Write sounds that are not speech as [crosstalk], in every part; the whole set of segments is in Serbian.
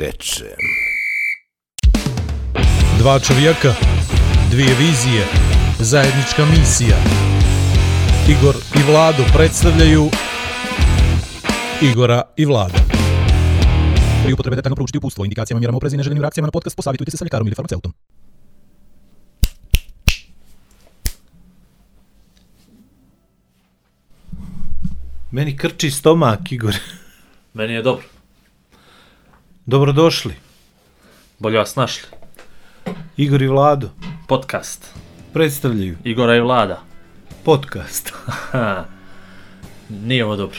reče. Dva čovjeka, dvije vizije, zajednička misija. Igor i Vlado predstavljaju Igora i Vlada. Pri upotrebe detaljno proučiti upustvo, indikacijama, mjerama oprezi i neželjenim reakcijama na podcast posavitujte se sa ljekarom ili farmaceutom. Meni krči stomak, Igor. Meni je dobro. Dobrodošli. Bolje vas našli. Igor i Vlado Podcast. predstavljaju Igora i Vlada. podcast. [laughs] [laughs] Nije ovo dobro.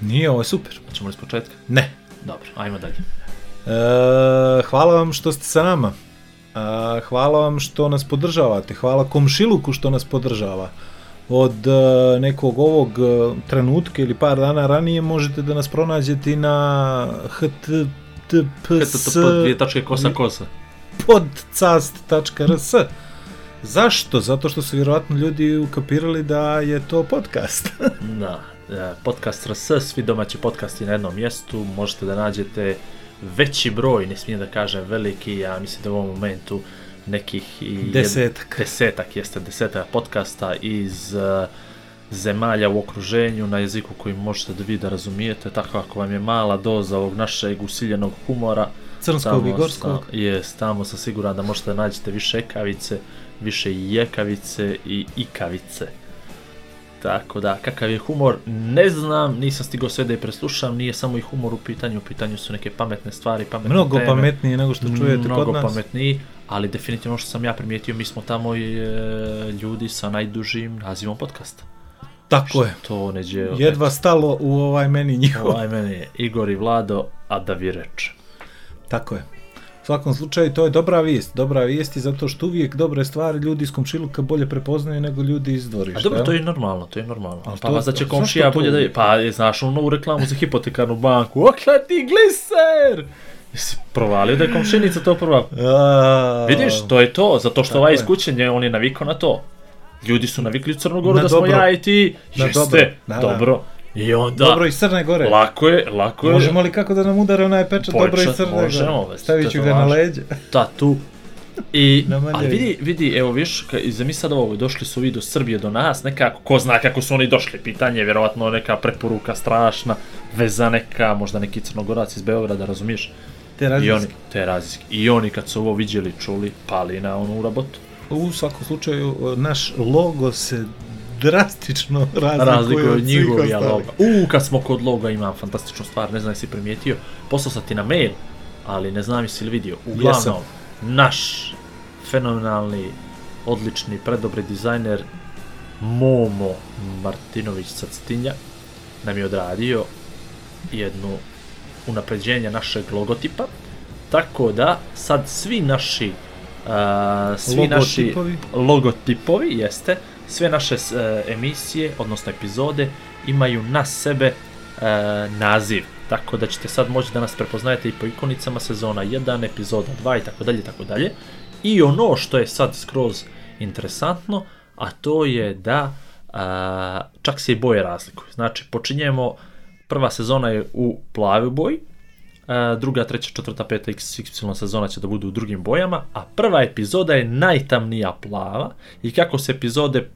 Nije ovo super? Hoćemo li s početka? Ne. Dobro, ajmo dalje. E, hvala vam što ste sa nama. E, hvala vam što nas podržavate. Hvala komšiluku što nas podržava. Od e, nekog ovog e, trenutka ili par dana ranije možete da nas pronađete na https HTTP dvije tačke kosa kosa. podcast.rs Zašto? Zato što su vjerovatno ljudi ukapirali da je to podcast. [laughs] Da. e, Podcast RS, svi domaći podcasti na jednom mjestu. Možete da nađete veći broj, ne smijem da kažem veliki, ja mislim da u ovom momentu nekih i jed- Desetak. desetak jeste desetak podcasta iz uh, zemalja u okruženju na jeziku koji možete da vi da razumijete, tako ako vam je mala doza ovog našeg usiljenog humora, Crnskog i gorskog. Jest, tamo sam siguran da možete da nađete više ekavice, više jekavice i ikavice. Tako da, kakav je humor, ne znam, nisam stigao sve da je preslušam, nije samo i humor u pitanju, u pitanju su neke pametne stvari, pametne Mnogo teme. pametnije nego što čujete mnogo kod nas. pametniji, ali definitivno što sam ja primijetio, mi smo tamo i e, ljudi sa najdužim nazivom podcasta. Tako je. To neđe... Jedva stalo u ovaj meni njihov. Ovaj meni je Igor i Vlado, a da vi reče. Tako je. U svakom slučaju to je dobra vijest. Dobra vijest je zato što uvijek dobre stvari ljudi iz komšiluka bolje prepoznaju nego ljudi iz dvorišta. A dobro, to je normalno, to je normalno. Ali pa to- da će komšija to? bolje da je... Pa, je, znaš, onu novu reklamu za hipotekarnu banku. Okla ti gliser! Jesi provalio da je komšinica to prva? A, Vidiš, to je to, zato što Tako ovaj iz kuće, on je navikao na to. Ljudi su navikli u Crnogoru Na da smo dobro. ja i ti. Na Jeste, dobro, da, da. dobro. I onda, Dobro iz Crne Gore. lako je, lako je. Možemo li kako da nam udare onaj pečat dobro iz Crne Gore? možemo, već, Stavit ću ga na važi. leđa. tatu. I, [laughs] ali vidi, vidi, evo viš, ka- i zamisli sad ovo, došli su vi do Srbije, do nas, nekako, ko zna kako su oni došli, pitanje je vjerovatno neka preporuka strašna, veza neka, možda neki crnogorac iz Beograda, razumiješ? Te I oni, različite. te različite. I oni kad su ovo vidjeli, čuli, pali na onu rabotu. U svakom slučaju naš logo se drastično razlikuje, Razlikuje od ostalih. loga. U, kad smo kod loga imam fantastičnu stvar, ne znam jesi primijetio, poslao sam ti na mail, ali ne znam jesi li vidio. Uglavnom, Jesam. naš fenomenalni, odlični, predobri dizajner Momo Martinović Sactinja nam je odradio jednu unapređenje našeg logotipa, tako da sad svi naši uh, svi naši Logotipovi? logotipovi jeste. Sve naše e, emisije odnosno epizode imaju na sebe e, naziv. Tako da ćete sad moći da nas prepoznajete i po ikonicama sezona 1, epizoda 2 i tako dalje tako dalje. I ono što je sad skroz interesantno a to je da čak se i boje razlikuju. Znači počinjemo prva sezona je u plavoj boji druga, treća, četvrta, peta, x, y sezona će da budu u drugim bojama, a prva epizoda je najtamnija plava i kako se epizode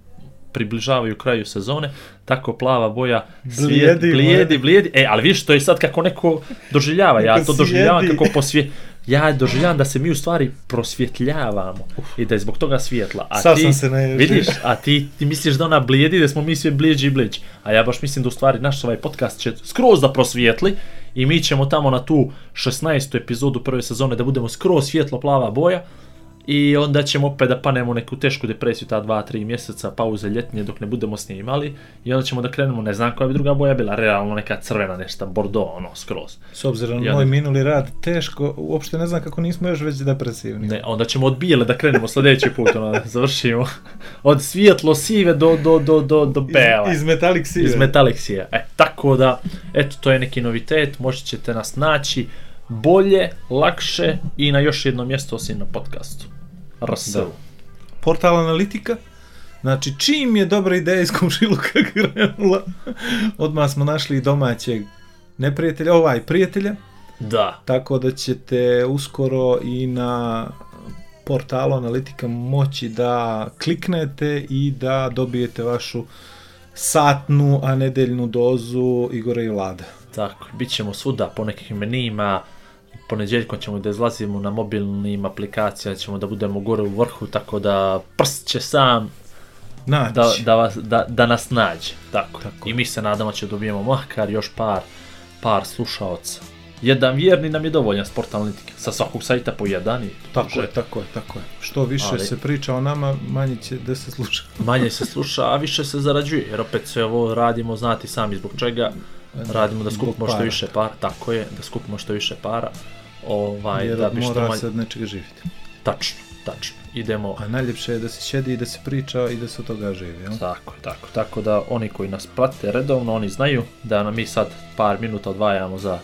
približavaju kraju sezone, tako plava boja svijet, Blijedi, blijedi, blijedi. E, ali vidiš, to je sad kako neko doživljava. Ja to doživljavam kako posvje... Ja doživljavam da se mi u stvari prosvjetljavamo i da je zbog toga svjetla. A Sad ti, sam se naježio. vidiš, a ti, ti misliš da ona blijedi, da smo mi sve bliđi i bliđi. A ja baš mislim da u stvari naš ovaj podcast će skroz da prosvijetli i mi ćemo tamo na tu 16. epizodu prve sezone da budemo skroz svjetlo plava boja i onda ćemo opet da panemo u neku tešku depresiju ta 2-3 mjeseca pauze ljetnje dok ne budemo snimali i onda ćemo da krenemo, ne znam koja bi druga boja bila, realno neka crvena nešto, bordo, ono, skroz. S obzirom na moj minuli rad, teško, uopšte ne znam kako nismo još već depresivni. Ne, onda ćemo od bijele da krenemo sljedeći put, ono, [laughs] završimo. Od svijetlo sive do, do, do, do, do bela. Iz, iz Metallic Sea. iz Metaliksija. E, tako da, eto, to je neki novitet, možete ćete nas naći bolje, lakše i na još jedno mjesto osim na podcastu. RSL. Da. Portal analitika. Znači, čim je dobra ideja iz komšiluka [laughs] krenula, odmah smo našli domaćeg neprijatelja, ovaj prijatelja, Da. tako da ćete uskoro i na portalu Analitika moći da kliknete i da dobijete vašu satnu, a nedeljnu dozu Igora i Vlada. Tako, bit ćemo svuda po nekim menijima, ponedjeljkom ćemo da izlazimo na mobilnim aplikacijama, ćemo da budemo gore u vrhu, tako da prst će sam Naći. da, da, vas, da, da nas nađe. Tako. Tako. I mi se nadamo će dobijemo makar još par, par slušaoca. Jedan vjerni nam je dovoljan sport analitike. Sa svakog sajta po jedan i Tako je, tako je, tako je. Što više Ali- se priča o nama, manje će da se sluša. [laughs] Manje se sluša, a više se zarađuje. Jer opet sve ovo radimo, znati sami zbog čega. Radimo da skupimo što više para. Tako je, da skupimo što više para. Ovaj, Jer da bi što mora manje... se od nečega živjeti. Tačno, tačno. Idemo A najljepše je da se sjedi i da se priča i da se od toga živi. Jel? Tako, tako. Tako da oni koji nas prate redovno, oni znaju da nam mi sad par minuta odvajamo za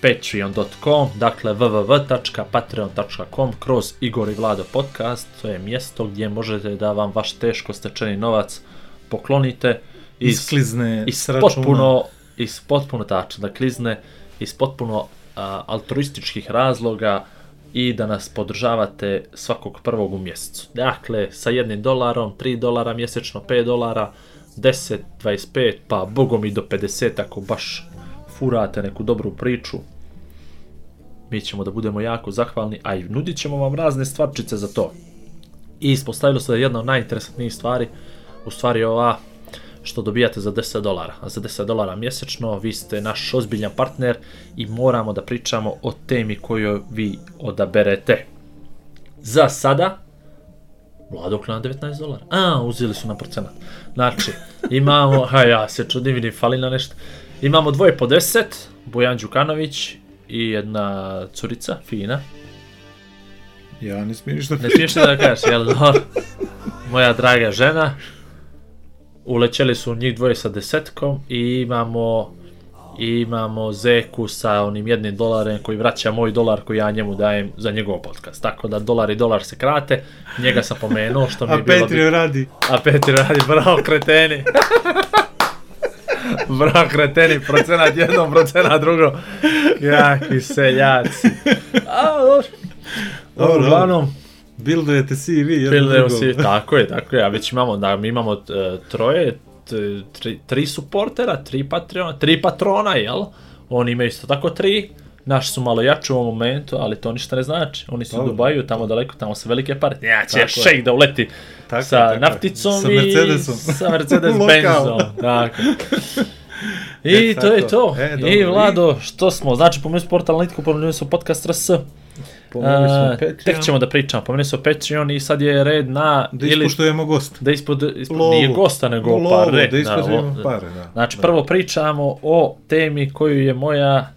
patreon.com, dakle www.patreon.com kroz Igor i Vlado podcast, to je mjesto gdje možete da vam vaš teško stečeni novac poklonite iz, Isklizne iz potpuno, iz potpuno tačno, da klizne iz potpuno a, altruističkih razloga i da nas podržavate svakog prvog u mjesecu. Dakle, sa jednim dolarom, 3 dolara mjesečno, 5 dolara, 10, 25, pa bogom i do 50 ako baš furate neku dobru priču. Mi ćemo da budemo jako zahvalni, a i nudit ćemo vam razne stvarčice za to. I ispostavilo se da je jedna od najinteresantnijih stvari, u stvari ova što dobijate za 10 dolara. A za 10 dolara mjesečno vi ste naš ozbiljan partner i moramo da pričamo o temi koju vi odaberete. Za sada, Vladok na 19 dolara. A, uzeli su na procenat. Znači, imamo, ha ja se čudim, vidim, fali na nešto. Imamo dvoje po 10, Bojan Đukanović i jedna curica, fina. Ja ne smijem ništa Ne smiješ da kažeš, jel dobro? [laughs] Moja draga žena. Ulećeli su njih dvoje sa desetkom i imamo imamo Zeku sa onim jednim dolarem koji vraća moj dolar koji ja njemu dajem za njegov podcast. Tako da dolar i dolar se krate. Njega sam pomenuo što mi je A bilo... Petrio radi. A Petri radi, bravo kreteni. bravo kreteni, procenat jedno, procenat drugo. Jaki seljaci. A, dobro. Dobro, Dobro, uglavnom, Bildujete CV, jedno Bildujemo drugo. si, [laughs] tako je, tako je, a već imamo, da, mi imamo e, troje, tri, tri supportera, tri patrona, tri patrona, jel? Oni imaju isto tako tri, naši su malo jači u ovom momentu, ali to ništa ne znači. Oni su u Dobro. Dubaju, tamo daleko, tamo su velike pare. Ja će šejk da uleti Tako sa tako nafticom Sa i Mercedesom. sa Mercedes [laughs] Lokal. Benzom. Tako. [laughs] I E, to je to. E, dobro. I Vlado, što smo? Znači, pomenuli smo portal analitiku, pomenuli smo podcast RS. Pomenuli smo Patreon. tek ćemo da pričamo. Pomenuli smo Patreon i sad je red na... Da ispuštujemo gost. Da ispod, ispod Lovu. nije gosta, nego Lovu, pare. da ispuštujemo o- pare, da. Znači, Da. prvo pričamo o temi koju je moja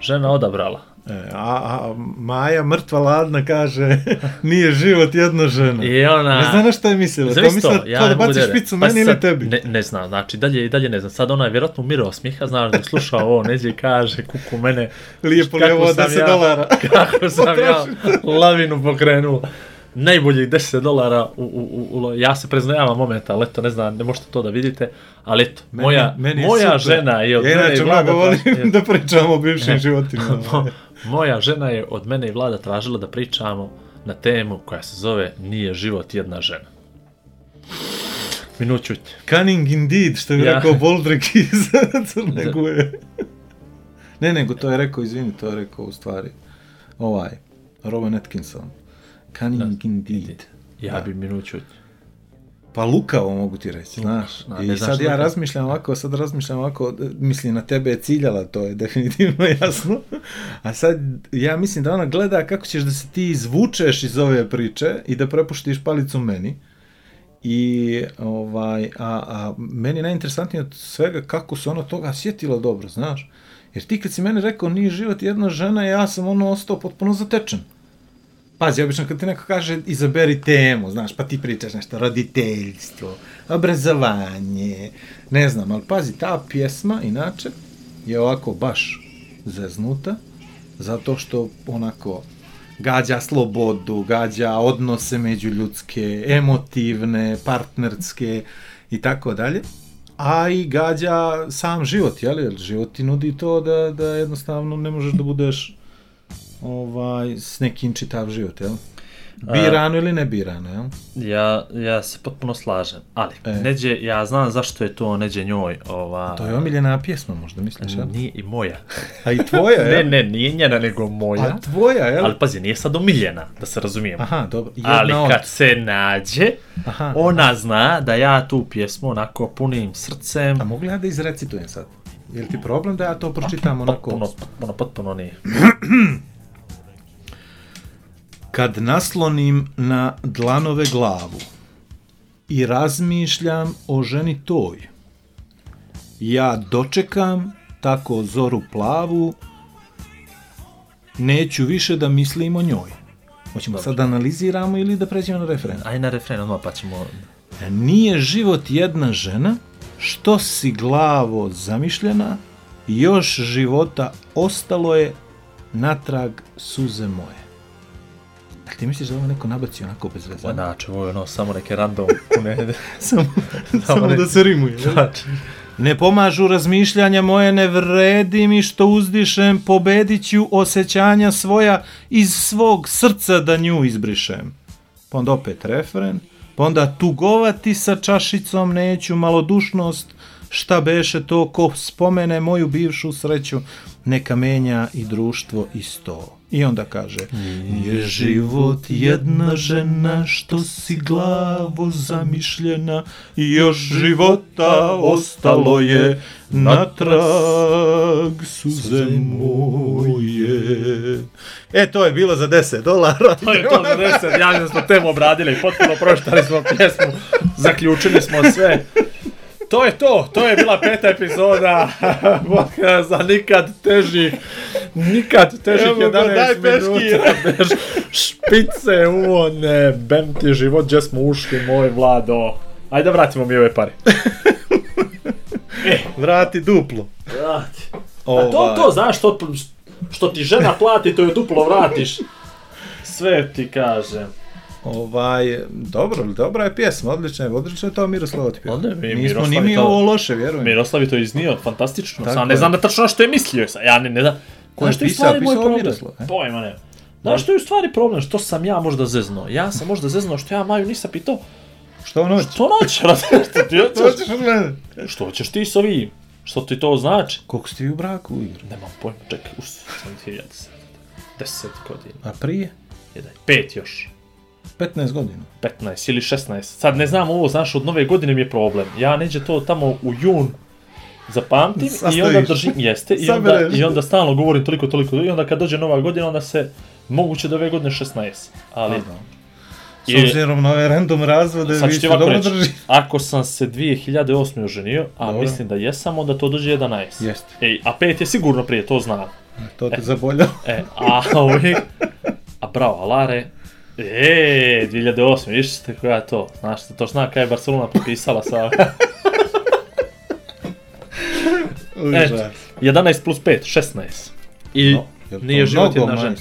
žena odabrala. E, a, a Maja mrtva ladna kaže [laughs] nije život jedna žena. I ona... Ne znam na šta je mislila. To mislila to, ja to da da- špicu pa meni ili tebi. Ne, ne znam, znači dalje i dalje ne znam. Sad ona je vjerojatno umirao smijeha, znaš da je slušao ovo, neđe kaže kuku mene. Lijepo li kako ovo sam 10 ja- dolara. [laughs] Kako [laughs] sam ja lavinu pokrenuo. Najboljih 10 dolara u, u, u, u, ja se preznajavam momenta, ali eto, ne znam, ne možete to da vidite, ali eto, Meni- moja, meni je moja super. žena je od ja, mene i inače mnogo volim tražila- da pričamo o bivšim životima. Mo- moja žena je od mene i Vlada tražila da pričamo na temu koja se zove Nije život jedna žena. Minut ćuti. Cunning indeed, što bi Ja. rekao Boldrik [laughs] iz Crne Guje. ne, nego to je rekao, izvini, to je rekao u stvari ovaj, Rowan Atkinson. Cunning indeed. Ja Da. bi minut ćuti. Pa lukavo mogu ti reći, znaš. da, I sad ja razmišljam ovako, sad razmišljam ovako, mislim na tebe je ciljala, to je definitivno [laughs] jasno. A sad ja mislim da ona gleda kako ćeš da se ti izvučeš iz ove priče i da prepuštiš palicu meni. I ovaj, a, a meni je najinteresantnije od svega kako se ona toga sjetila dobro, znaš. Jer ti kad si meni rekao nije život jedna žena, ja sam ono ostao potpuno zatečen. Pazi, obično kad ti neko kaže izaberi temu, znaš, pa ti pričaš nešto, roditeljstvo, obrazovanje, ne znam, ali pazi, ta pjesma, inače, je ovako baš zeznuta, zato što onako gađa slobodu, gađa odnose međuljudske, emotivne, partnerske i tako dalje. a i gađa sam život, jel? Jer život ti nudi to da, da jednostavno ne možeš da budeš ovaj, s nekim čitav život, jel? Birano ili ne birano, jel? Ja, ja se potpuno slažem, ali E. neđe, ja znam zašto je to neđe njoj, ova... To je omiljena pjesma, možda misliš, jel? Nije i moja. A i tvoja, [laughs] Ne, jel? ne, nije njena, nego moja. A tvoja, jel? Ali pazi, nije sad omiljena, da se razumijemo. Aha, dobro. Jedna Ali od... kad se nađe, Aha. ona zna da ja tu pjesmu onako punim srcem, A mogu li ja da izrecitujem sad? Je li ti problem da ja to pročitam onako? potpuno, potpuno, potpuno nije. [clears throat] Kad naslonim na dlanove glavu i razmišljam o ženi toj, ja dočekam tako zoru plavu, neću više da mislim o njoj. Hoćemo sad da analiziramo ili da pređemo na referen? Aj na refren odmah pa ćemo... Nije život jedna žena, što si glavo zamišljena, još života ostalo je natrag suze moje. A ti misliš da ovo neko nabaci onako bez veze? Znači, ovo je ono, samo neke random pune... [laughs] [laughs] samo, samo da se rimuje. Znači, Ne pomažu razmišljanja moje, ne vredi mi što uzdišem, pobedit ću osjećanja svoja iz svog srca da nju izbrišem. Pa onda opet refren, pa onda tugovati sa čašicom neću, malodušnost, šta beše to ko spomene moju bivšu sreću, neka menja i društvo isto. I onda kaže, je život jedna žena što si glavo zamišljena, i još života ostalo je natrag suze moje. E, to je bilo za 10 dolara. to je to za deset, javno smo temu obradili, potpuno proštali smo pjesmu, zaključili smo sve. To je to, to je bila peta epizoda [laughs] za nikad težih, nikad težih Evo ga, daj 11 minuta [laughs] bez špice u one, bem ti život, gdje smo ušli, moj Vlado. Ajde da vratimo mi ove pare. [laughs] Vrati duplo. Vrati. A to, to, znaš, što, što ti žena plati, to je duplo vratiš. Sve ti kažem. Ovaj, dobro, dobra je pjesma, odlična je, odlično je to Miroslava ti pjesma. Onda mi Nismo Miroslav ni mi to- ovo loše, vjerujem. Miroslav je to iznio, fantastično. Tako Sam ne je. znam da tačno što je mislio. Sam. Ja ne, ne znam. Ko je što pisao- pisao problem? Miroslav, e? Pojma ne. Znaš što je u stvari problem? Što sam ja možda zeznuo? Ja sam možda zeznuo što ja Maju nisam pitao Što ono noć? što noć, [laughs] što ti To hoćeš? ćeš odgledat. Što ćeš ti s ovim? Što ti to znači? Koliko ste vi u braku igru? Nemam pojma, čekaj, us, sam ti ja deset. Deset godina, A prije? jedan, pet još. 15 godina. 15 ili 16. Sad ne znam ovo, znaš, od nove godine mi je problem. Ja neđe to tamo u jun zapamtim i Sastaviš. onda držim, jeste, i onda, i onda stalno govorim toliko, toliko, i onda kad dođe nova godina, onda se moguće da ove godine 16. Ali, S I- obzirom na ove random razvode, vi ovako dobro reći, drži. ako sam se 2008. oženio, a Dobro. mislim da jesam, onda to dođe 11. Jeste. Ej, a 5 je sigurno prije, to znam. To te zaboljalo. E, a ovi... A bravo, Alare... E, 2008, vidiš ste koja to. Znaš, to zna kada je Barcelona potpisala sa... [laughs] Užas. 11 plus 5, 16. I No, nije život jedna?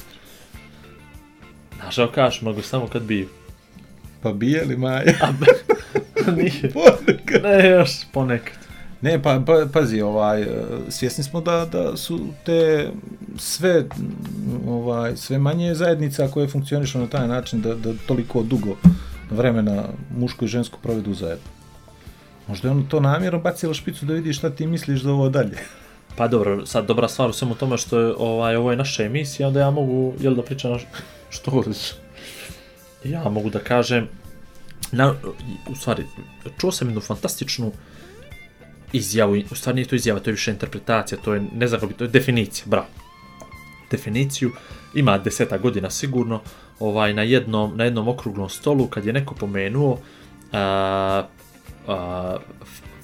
Znaš, evo kažeš, mogu samo kad biju. Pa bije li Maja? [laughs] nije. Ponekad. Ne, još ponekad. Ne, pa, pa pazi, ovaj, e, svjesni smo da, da su te sve, ovaj, sve manje zajednica koje funkcionišu na taj način da, da toliko dugo vremena muško i žensko provedu zajedno. Možda je ono to namjerno bacilo špicu da vidi šta ti misliš za ovo dalje. Pa dobro, sad dobra stvar u svemu tome što je ovaj, ovo je naša emisija, onda ja mogu, jel da pričam što voliš. Ja mogu da kažem, na, u stvari, čuo sam jednu fantastičnu izjavu, u stvari nije to izjava, to je više interpretacija, to je, ne znam kako bi, to je definicija, bravo. Definiciju, ima deseta godina sigurno, ovaj, na jednom, na jednom okruglom stolu, kad je neko pomenuo a, a,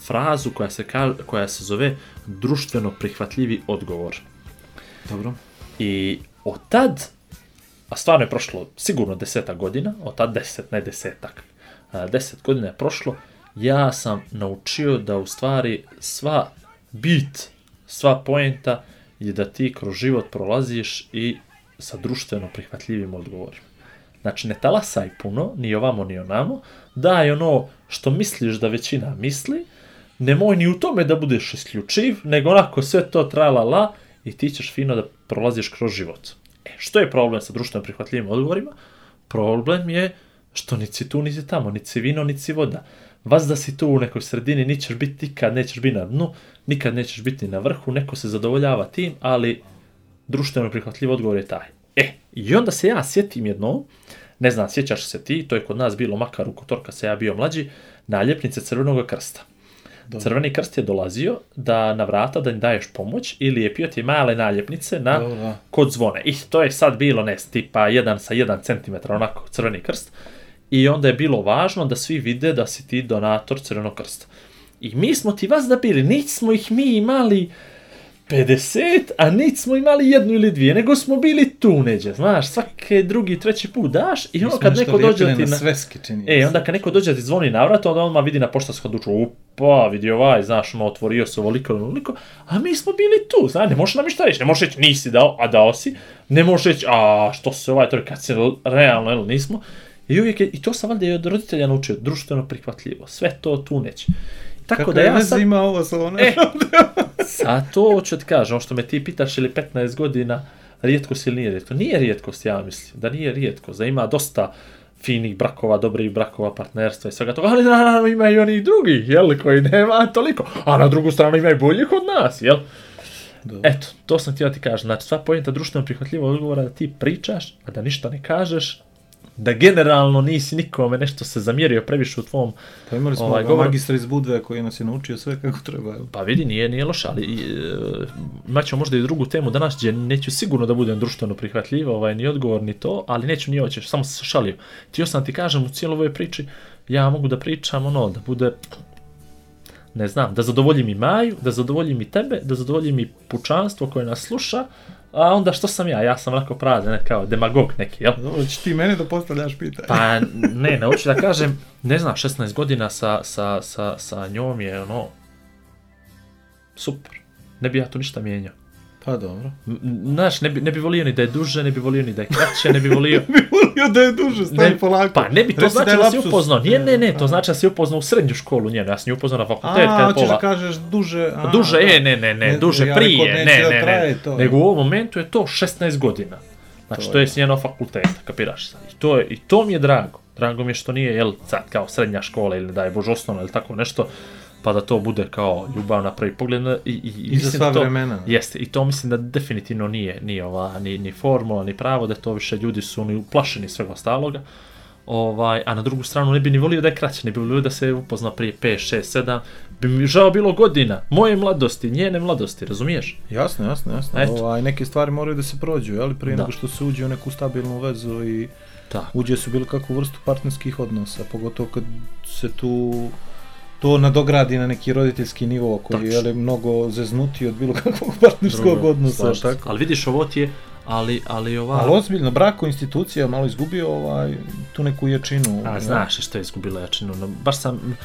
frazu koja se, ka, koja se zove društveno prihvatljivi odgovor. Dobro. I od tad, a stvarno je prošlo sigurno deseta godina, od tad deset, ne desetak, a, deset godina je prošlo, ja sam naučio da u stvari sva bit, sva poenta je da ti kroz život prolaziš i sa društveno prihvatljivim odgovorima. Znači, ne talasaj puno, ni ovamo, ni onamo, daj ono što misliš da većina misli, nemoj ni u tome da budeš isključiv, nego onako sve to tra la la i ti ćeš fino da prolaziš kroz život. E, što je problem sa društveno prihvatljivim odgovorima? Problem je što nici tu, nici tamo, nici vino, nici voda. Vas da si tu u nekoj sredini, nićeš biti nikad, nećeš biti na dnu, nikad nećeš biti na vrhu, neko se zadovoljava tim, ali društveno prihvatljiv odgovor je taj. E, i onda se ja sjetim jedno, ne znam, sjećaš se ti, to je kod nas bilo makar u Kotorka se ja bio mlađi, naljepnice Crvenog krsta. Crveni krst je dolazio da na vrata da im daješ pomoć ili je pio ti male naljepnice na Dobro. kod zvone. I to je sad bilo, ne, tipa 1 sa 1 cm, onako crveni krst. I onda je bilo važno da svi vide da si ti donator crvenog krsta. I mi smo ti vas da bili, niti smo ih mi imali 50, a niti smo imali jednu ili dvije, nego smo bili tu neđe, znaš, svaki drugi, treći put daš i ono kad neko dođe da ti... na sveske čini. E, onda kad neko dođe da ti zvoni na vrat, onda odmah vidi na poštarskom duču, upa, vidi ovaj, znaš, ono, otvorio se ovoliko ili onoliko, a mi smo bili tu, znaš, ne možeš nam ništa reći, ne možeš reći nisi dao, a dao si, ne možeš reći, a što se ovaj, to je kad se realno, jel, nismo, i uvijek je, i to sam valjda i od roditelja naučio, društveno prihvatljivo, sve to tu neće. Tako Kako da ja sad, ima ovo sa ono? E, [laughs] a to hoću ti kažem, ono što me ti pitaš ili 15 godina, rijetkost ili nije rijetkost? Nije rijetkost, ja mislim, da nije rijetkost, da ima dosta finih brakova, dobrih brakova, partnerstva i svega toga, ali naravno ima i onih drugih, jel, koji nema toliko, a na drugu stranu ima i boljih od nas, jel? Dobro. Eto, to sam htio ti kažem, znači sva pojenta društveno prihvatljivog odgovora da ti pričaš, a da ništa ne kažeš, da generalno nisi nikome nešto se zamjerio previše u tvom Pa imali smo Ovaj, govor- magistra iz Budve koji nas je naučio sve kako treba. Pa vidi, nije, nije loše, ali e, imat ćemo možda i drugu temu danas, gdje neću sigurno da budem društveno prihvatljiv, ovaj, ni odgovor, ni to, ali neću ni hoćeš, samo se šalio. Ti sam ti kažem u cijeloj ovoj priči, ja mogu da pričam ono, da bude, ne znam, da zadovoljim i Maju, da zadovoljim i tebe, da zadovoljim i pučanstvo koje nas sluša, a onda što sam ja? Ja sam onako prazan, ne, kao demagog neki, jel? Dobro, ćeš ti mene da postavljaš pitanje. Pa [laughs] ne, ne hoću da kažem, ne znam, 16 godina sa, sa, sa, sa njom je ono, super. Ne bi ja tu ništa mijenjao. Pa dobro. Znaš, ne bi, ne bi volio ni da je duže, ne bi volio ni da je kraće, ne bi volio... [laughs] bi volio da je duže, stavi Ne, polako. pa ne bi to Reci znači je da si upoznao. Nije, ne, ne, to A. znači da si upoznao u srednju školu njenu. Ja sam nju upoznao na fakultet A, hoćeš pola... da kažeš duže... A, Duže, da. e, ne, ne, ne, Ne, duže ja prije, ne, da ne, ne, to. nego u ovom momentu je to 16 godina. Znači, To to je. je s njenog fakulteta, kapiraš sad. I to, je, I to mi je drago. Drago mi je što nije, jel, sad kao srednja škola ili da je bož osnovna ili tako nešto, pa da to bude kao ljubav na prvi pogled. I, i, i, I za sva da to, vremena. Jeste, i to mislim da definitivno nije, nije ova, ni, ni formula, ni pravo, da to više ljudi su ni uplašeni svega ostaloga. Ovaj, a na drugu stranu ne bi ni volio da je kraće, ne bi volio da se upozna prije 5, 6, 7, bi mi žao bilo godina, moje mladosti, njene mladosti, razumiješ? Jasno, jasno, jasno. Eto. Ovaj, neke stvari moraju da se prođu, jel? Prije Da. nego što se uđe u neku stabilnu vezu i Tako. uđe su bilo kakvu vrstu partnerskih odnosa, pogotovo kad se tu to nadogradi na neki roditeljski nivo koji Tačno. je mnogo zeznutiji od bilo kakvog partnerskog Drugo, odnosa. slažem se. Tako? Ali vidiš, ovo ti je, ali, ali ova... Ali ozbiljno, brak ko institucija malo izgubio ovaj, tu neku jačinu. A, jel? znaš što je izgubila jačinu, no, baš sam,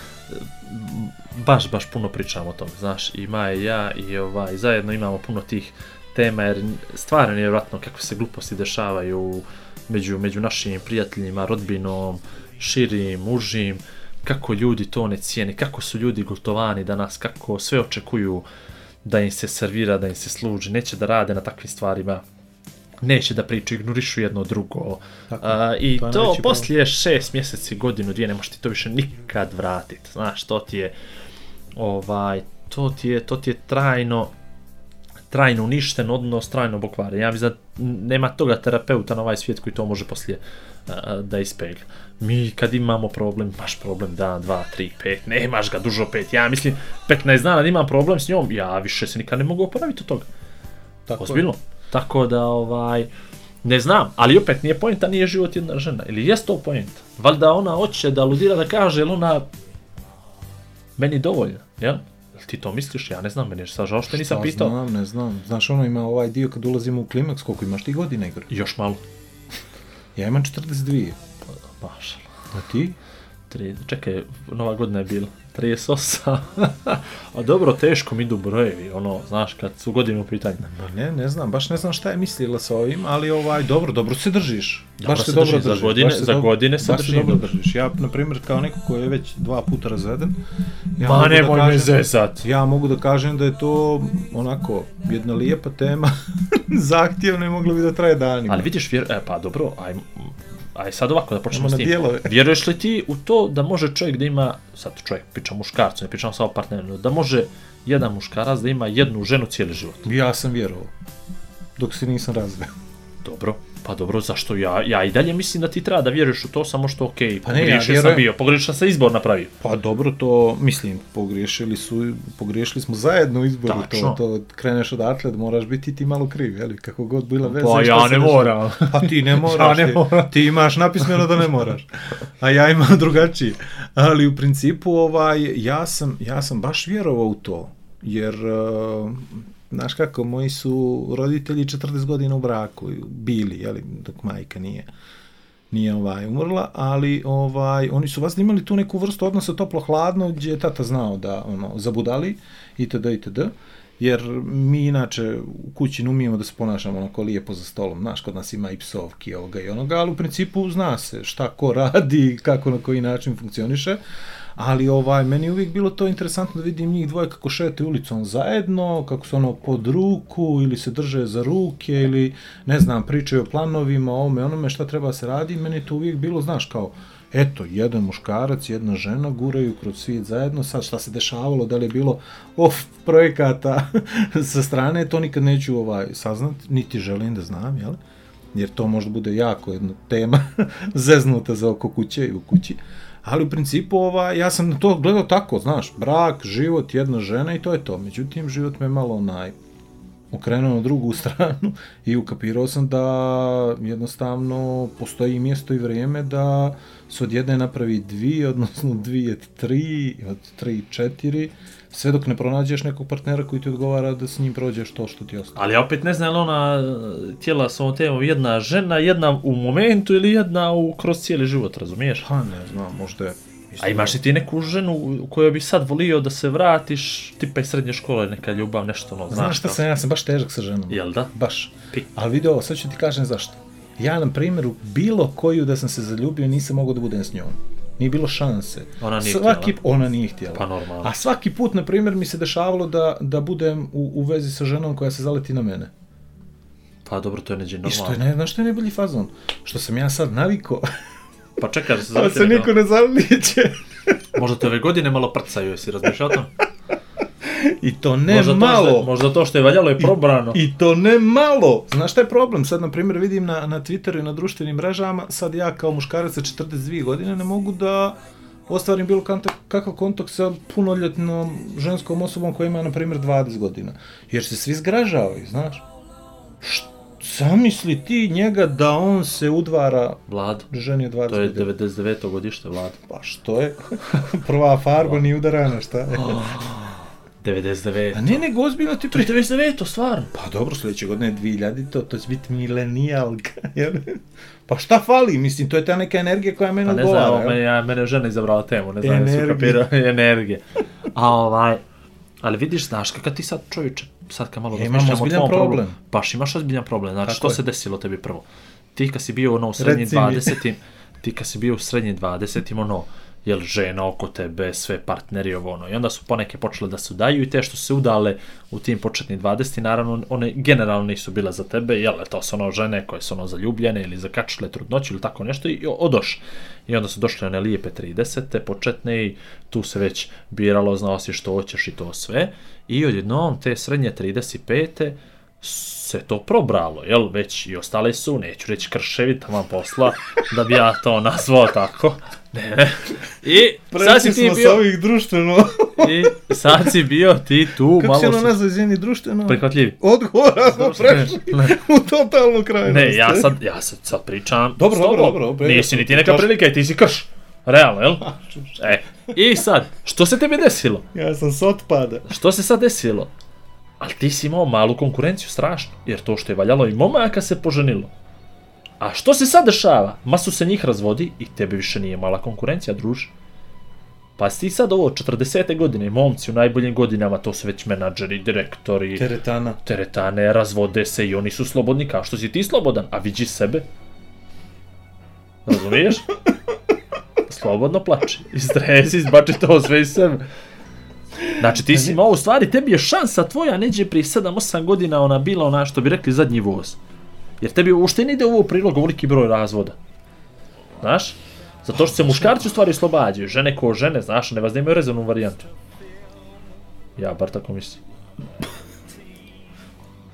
baš, baš puno pričam o tome, znaš, i Maja i ja, i ovaj, zajedno imamo puno tih tema, jer stvarno je vjerojatno kako se gluposti dešavaju među, među našim prijateljima, rodbinom, širim, užim, kako ljudi to ne cijene, kako su ljudi gotovani danas, kako sve očekuju da im se servira, da im se služi, neće da rade na takvim stvarima, neće da pričaju, ignorišu jedno drugo. Tako, A, I to to, najveći problem. poslije šest mjeseci, godinu, dvije, ne možeš ti to više nikad vratiti. Znaš, to ti je, ovaj, to ti je, to ti je trajno, trajno uništen odnos, trajno bokvaren. Ja mislim da nema toga terapeuta na ovaj svijet koji to može poslije a, da ispegla. Mi kad imamo problem, imaš problem dan, dva, tri, pet, nemaš ga dužo pet. Ja mislim, 15 dana da imam problem s njom, ja više se nikad ne mogu oporaviti od toga. Tako je. Ozbiljno. Tako da, ovaj, ne znam, ali opet nije poenta, nije život jedna žena. Ili jest to poenta? Valjda ona hoće da aludira da kaže, jel ona meni dovoljna, jel? Jel ti to misliš? Ja ne znam, meni je sad žao što nisam pitao. Znam, ne znam. Znaš, ono ima ovaj dio kad ulazimo u klimaks, koliko imaš ti godina, Igor? Još malo. Ja imam 42. Mašala. A ti? Tri, čekaj, nova godina je bila. 38. [laughs] A dobro, teško mi idu brojevi, ono, znaš, kad su godine u pitanju. Ma ne, ne znam, baš ne znam šta je mislila sa ovim, ali ovaj, dobro, dobro se držiš. Dobro baš se se dobro za držiš. godine- baš se za dobro- godine se baš držim dobro držiš. Ja, na primjer, kao neko koji je već dva puta razveden, ja Ma mogu da nemoj me kažem- zezat. Ja mogu da kažem da je to onako jedna lijepa tema, [laughs] zahtjevna i mogla bi da traje danima. Ali vidiš, vjer... e, pa dobro, aj, aj sad ovako da počnemo s tim. dijelove. [laughs] Vjeruješ li ti u to da može čovjek da ima, sad čovjek, pričam muškarcu, ne pričam samo partneru, da može jedan muškarac da ima jednu ženu cijeli život? Ja sam vjerovao, dok se nisam razveo. Dobro, pa dobro, zašto ja, ja i dalje mislim da ti treba da vjeruješ u to, samo što okej, Pa ne, ja pogriješio sam vjerujem. bio, pogriješio sam izbor napravio. Pa dobro, to mislim, pogriješili su, pogriješili smo zajedno u izboru, Tačno. to, to kreneš odatle da moraš biti ti malo kriv, jeli, kako god bila veza. Pa i šta ja ne moram. Pa ti ne moraš, [laughs] Ja ne ti, moram. ti imaš napismeno da ne moraš, a ja imam [laughs] drugačiji. Ali u principu ovaj, ja, sam, ja sam baš vjerovao u to, jer, uh, znaš kako, moji su roditelji 40 godina u braku bili, jeli, dok majka nije nije ovaj umrla, ali ovaj oni su vas imali tu neku vrstu odnosa toplo-hladno gdje je tata znao da ono zabudali itd. itd. Jer mi inače u kući ne umijemo da se ponašamo onako lijepo za stolom. Znaš, kod nas ima i psovki ovoga i onoga, ali u principu zna se šta ko radi, kako na koji način funkcioniše. Ali ovaj, meni je uvijek bilo to interesantno da vidim njih dvoje kako šetaju ulicom zajedno, kako su ono pod ruku ili se drže za ruke ili ne znam, pričaju o planovima, ovome, onome šta treba se radi. Meni je to uvijek bilo, znaš, kao eto, jedan muškarac, jedna žena guraju kroz svijet zajedno, sad šta se dešavalo, da li je bilo off projekata [laughs] sa strane, to nikad neću ovaj, saznat, niti želim da znam, jel? jer to možda bude jako jedna tema [laughs] zeznuta za oko kuće i u kući. Ali u principu ovaj, ja sam na to gledao tako, znaš, brak, život, jedna žena i to je to. Međutim, život me malo onaj, okrenuo na drugu [laughs] stranu i ukapirao sam da jednostavno postoji mjesto i vrijeme da se od jedne napravi dvije, odnosno dvije tri, od tri četiri, sve dok ne pronađeš nekog partnera koji ti odgovara da s njim prođeš to što ti ostane. Ali opet ne znam ona tijela s ovom temom jedna žena, jedna u momentu ili jedna u, kroz cijeli život, razumiješ? Pa ne znam, možda je... A imaš li ti neku ženu u kojoj bi sad volio da se vratiš, tipa iz srednje škole, neka ljubav, nešto ono, znaš, Znaš šta sam, ja sam baš težak sa ženom. Jel da? Baš. Pi. Ali vidi ovo, sad ću ti kažem zašto. Ja, na primjer, u bilo koju da sam se zaljubio, nisam mogao da budem s njom. Nije bilo šanse. Ona nije svaki, htjela. Ona nije htjela. Pa normalno. A svaki put, na primjer, mi se dešavalo da, da budem u, u vezi sa ženom koja se zaleti na mene. Pa dobro, to je neđe I što je, normalno. ne, znaš što je najbolji fazon? Što sam ja sad naviko, Pa čekaj da se [laughs] da zaviti se niko ne zalijeće. Možda te ove godine malo prcaju, jesi razmišljao o tom? [laughs] I to ne možda To malo. što, možda to što je valjalo je probrano. I to ne malo. Znaš šta je problem? Sad, na primjer, vidim na, na Twitteru i na društvenim mrežama, sad ja kao muškarac sa 42 godine ne mogu da ostvarim bilo kakav kontakt sa punoljetnom ženskom osobom koja ima, na primjer, 20 godina. Jer se svi zgražavaju, znaš. Št, zamisli ti njega da on se udvara Vlad, ženi od 20 to je godina. 99. godište, Vlad. Pa što je? [laughs] Prva farba nije udarana, šta je? 99. A ne, nego ozbiljno ti To je pri... 99. stvarno. Pa dobro, sljedeće godine je 2000, to, to će biti milenijalka? [laughs] Pa šta fali? Mislim, to je ta neka energija koja mene Pa ne znam, odgovara, mene, ja, mene žena izabrala temu, ne znam, jesu Energije. kapirao [laughs] energije. A ovaj, ali vidiš, znaš, kad ti sad čovječe, sad kad malo Ja razmišljamo o tvom problem. problemu, baš imaš ozbiljan problem, znači Tako što je. se desilo tebi prvo? Ti kad si bio ono u srednjim Reci mi. 20 ti kad si bio u srednjim 20 ono, jel žena oko tebe, sve partneri ovo ono, i onda su poneke počele da se udaju i te što su se udale u tim početnim 20 naravno one generalno nisu bile za tebe, jel to su ono žene koje su ono zaljubljene ili zakačile trudnoću ili tako nešto i odoš. I onda su došle one lijepe 30. početne i tu se već biralo, znao si što hoćeš i to sve. I odjednom te srednje 35 se to probralo, jel, već i ostale su, neću reći krševi, tamo posla, da bi ja to nazvao tako. Ne, ne. I sad si Prešli ti bio, ovih društveno... i sad si bio ti tu, Kako malo se ono nazva, izvini, društveno? prihvatljivi. Odgovora smo prešli Ne. u totalnu krajnost. Ne, ja sad, ja sad, sad pričam Dobro, s tobom. dobro, dobro, opet. Nisi ni ti neka prilika i ti si krš. Realno, jel? [laughs] E, i sad, što se tebi desilo? Ja sam s otpada. Što se sad desilo? Ali ti si imao malu konkurenciju, strašno. Jer to što je valjalo i momaka se poženilo. A što se sad dešava? Masu se njih razvodi i tebe više nije mala konkurencija, druž. Pa si sad ovo, 40. godine, momci u najboljim godinama, to su već menadžeri, direktori, Teretana. teretane, razvode se i oni su slobodni, kao što si ti slobodan, a vidi sebe. Razumiješ? [laughs] Slobodno plači. Istresi, izbači to sve iz sebe. Znači ti si imao u stvari, tebi je šansa tvoja neđe prije 7-8 godina ona bila ona što bi rekli zadnji voz. Jer tebi uopšte ne ide ovo u prilog ovoliki broj razvoda. Znaš? Zato što se muškarci u stvari oslobađaju, žene ko žene, znaš, ne vas imaju rezervnu varijantu. Ja bar tako mislim.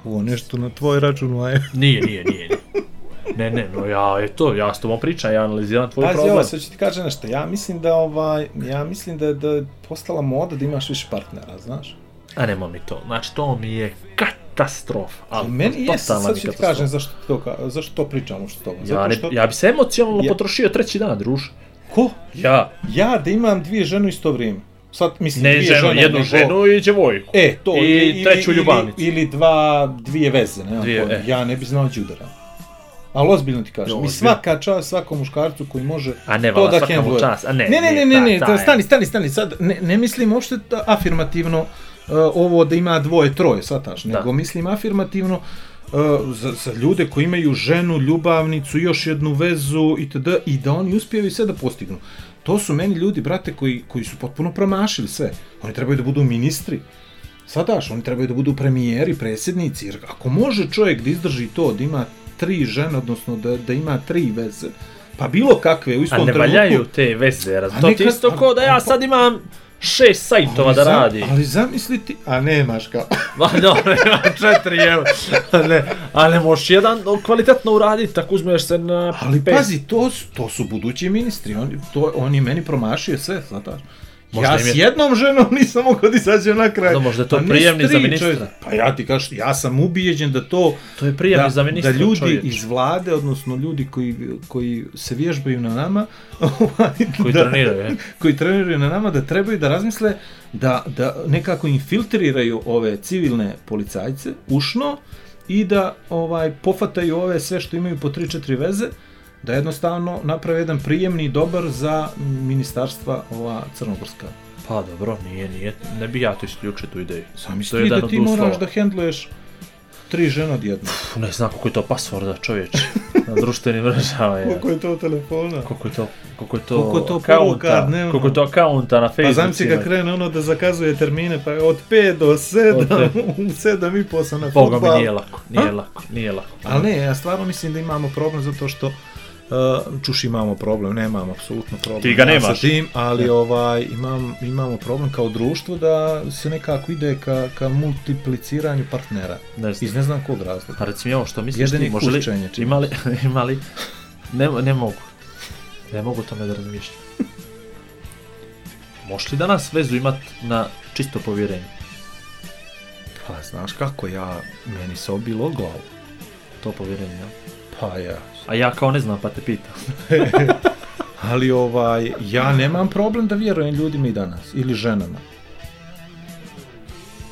Ovo nešto na tvoj račun, Maja. Nije, nije, nije. nije. Ne, ne, no ja, eto, ja s tobom pričam, ja analiziram tvoj Pazi problem. ovo, sad ću ti kažem nešto. Ja mislim da ovaj, ja mislim da, da je postala moda da imaš više partnera, znaš? A nemoj mi to, znači to mi je katastrofa. Ali Meni je, sad ću ti kažem zašto to, zašto to pričam što to. Ja, ne, što, ja bi se emocionalno Ja- potrošio treći dan, druž. ko? Ja. Ja da imam dvije žene isto vrijeme. Sad, mislim, Ne dvije ženu, žene, jednu nego- ženu i djevojku. E, to. I treću ljubavnicu. Ili, ili dva, dvije veze, ne Dvije, dvije, e. Ja ne bi znao đudara. Ali ozbiljno ti kažem, ozbiljno. svaka čast svakom muškarcu koji može A ne, to vala, da svaka mu hendluje. čast. A ne, ne, ne, ne, ne, ne, ta- da, ta stani, stani, stani, sad ne, ne mislim uopšte da afirmativno uh, ovo da ima dvoje, troje, sataš, nego Da. mislim afirmativno uh, za, za ljude koji imaju ženu, ljubavnicu, još jednu vezu itd. i da oni uspijevaju sve da postignu. To su meni ljudi, brate, koji, koji su potpuno promašili sve. Oni trebaju da budu ministri. Sadaš, oni trebaju da budu premijeri, predsjednici, jer ako može čovjek da izdrži to, da ima tri žene, odnosno da, da ima tri veze, pa bilo kakve u istom A ne trenutku... valjaju te veze, raz... To ti isto ko da ja a- sad imam šest sajtova Ali da zam- radi. Ali zamisli ti, a nemaš kao. [laughs] Ma dobro, imam četiri, evo. ne, ali možeš jedan kvalitetno uraditi, tako uzmeš se na Ali pet. pazi, to to su budući ministri, oni, to, oni meni promašio sve, znaš. Možda ja je- s jednom ženom nisam mogao da izađem na kraj. Da, možda je to prijemni za ministra. čovječe. Pa ja ti kažem, ja sam ubijeđen da to... To je prijemni da, za ministra, da ljudi čovječe. iz vlade, odnosno ljudi koji, koji se vježbaju na nama, [laughs] ovaj, Koji da, treniraju, je. koji treniraju na nama, da trebaju da razmisle da, da nekako infiltriraju ove civilne policajce ušno i da ovaj pofataju ove sve što imaju po 3-4 veze, da jednostavno naprave jedan prijemni dobar za ministarstva ova crnogorska. Pa dobro, nije, nije, ne bi ja to isključio tu ideju. Sam To je da ti uslova. moraš da hendluješ tri žene odjedno. Ne znam koliko je to pasvorda, čovječe. Na društvenim mrežama je. [laughs] Koliko je to telefona? Koliko je to, koliko je to, Koliko je to akaunta, poruka dnevno? koliko je to akaunta na Pa Facebooku. zamisli kad krene ono da zakazuje termine, pa od 5 do 7, Od [laughs] u 7 i po sam na Boga mi nije lako, nije Ha? lako, nije lako. Ali ne, ja stvarno mislim da imamo problem zato što uh, čuš imamo problem, nemamo apsolutno problem. Ti ga nemaš. Sa tim, ali ovaj imam, imamo problem kao društvo da se nekako ide ka, ka multipliciranju partnera. Ne znam. Iz ne znam kog razloga. A reci mi ovo što misliš Jedini ti, može li, kuščenje, čini ima li, [laughs] ima li, ne, ne mogu, ne mogu tome da razmišljam. [laughs] Možeš li danas vezu imat na čisto povjerenje? Pa znaš kako ja, meni se obilo glavu. To povjerenje, ja? Pa ja. A ja kao ne znam pa te pitam. [laughs] Ali ovaj, ja nemam problem da vjerujem ljudima i danas. Ili ženama.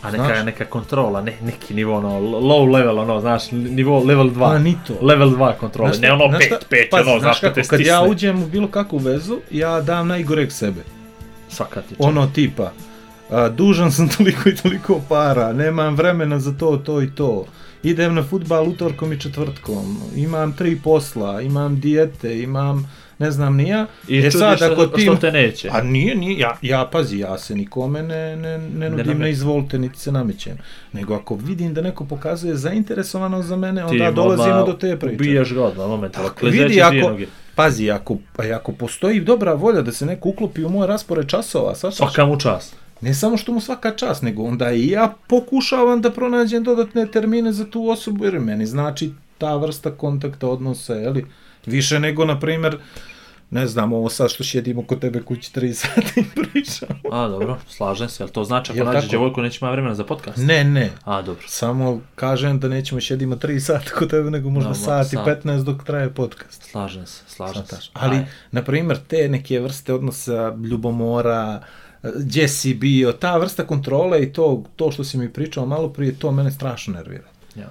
A neka, Znaš? neka kontrola, ne, neki nivo ono, low level, ono, znaš, nivo level 2. Pa ni to. Level 2 kontrole, ne ono znaš 5, šta? 5, Pazi, ono, znaš kad te kako, kad ja uđem u bilo kakvu vezu, ja dam najgoreg sebe. Svaka ti ono tipa a, dužan sam [laughs] toliko i toliko para, nemam vremena za to, to i to. Idem na futbal utorkom i četvrtkom, imam tri posla, imam dijete, imam ne znam ni ja. I e sad, što, ako ti... što te neće. A nije, nije, ja, ja pazi, ja se nikome ne, ne, ne nudim namećem. na izvolite, niti se namećem. Nego ako vidim da neko pokazuje zainteresovanost za mene, Ti onda im dolazimo do te priče. Ubijaš ga odmah, momentalno. Ako Klezeći vidi, ako, noge. pazi, ako, pa ako postoji dobra volja da se neko uklopi u moj raspored časova, sad Svaka mu čast. Ne samo što mu svaka čast, nego onda i ja pokušavam da pronađem dodatne termine za tu osobu, jer meni znači ta vrsta kontakta odnosa, jeli, više nego, na primjer, ne znam, ovo sad što sjedimo kod tebe kući 3 [laughs] sata i pričamo. A, dobro, slažem se, ali to znači ako nađeš djevojku neće ima vremena za podcast? Ne, ne, A, dobro. samo kažem da nećemo sjedimo 3 sata kod tebe, nego možda Da, sat i sat. 15 dok traje podcast. Slažem se, slažem se. Shvataš? Ali, na primjer, te neke vrste odnosa ljubomora, gdje si bio, ta vrsta kontrole i to, to što si mi pričao malo prije, to mene strašno nervira. Ja.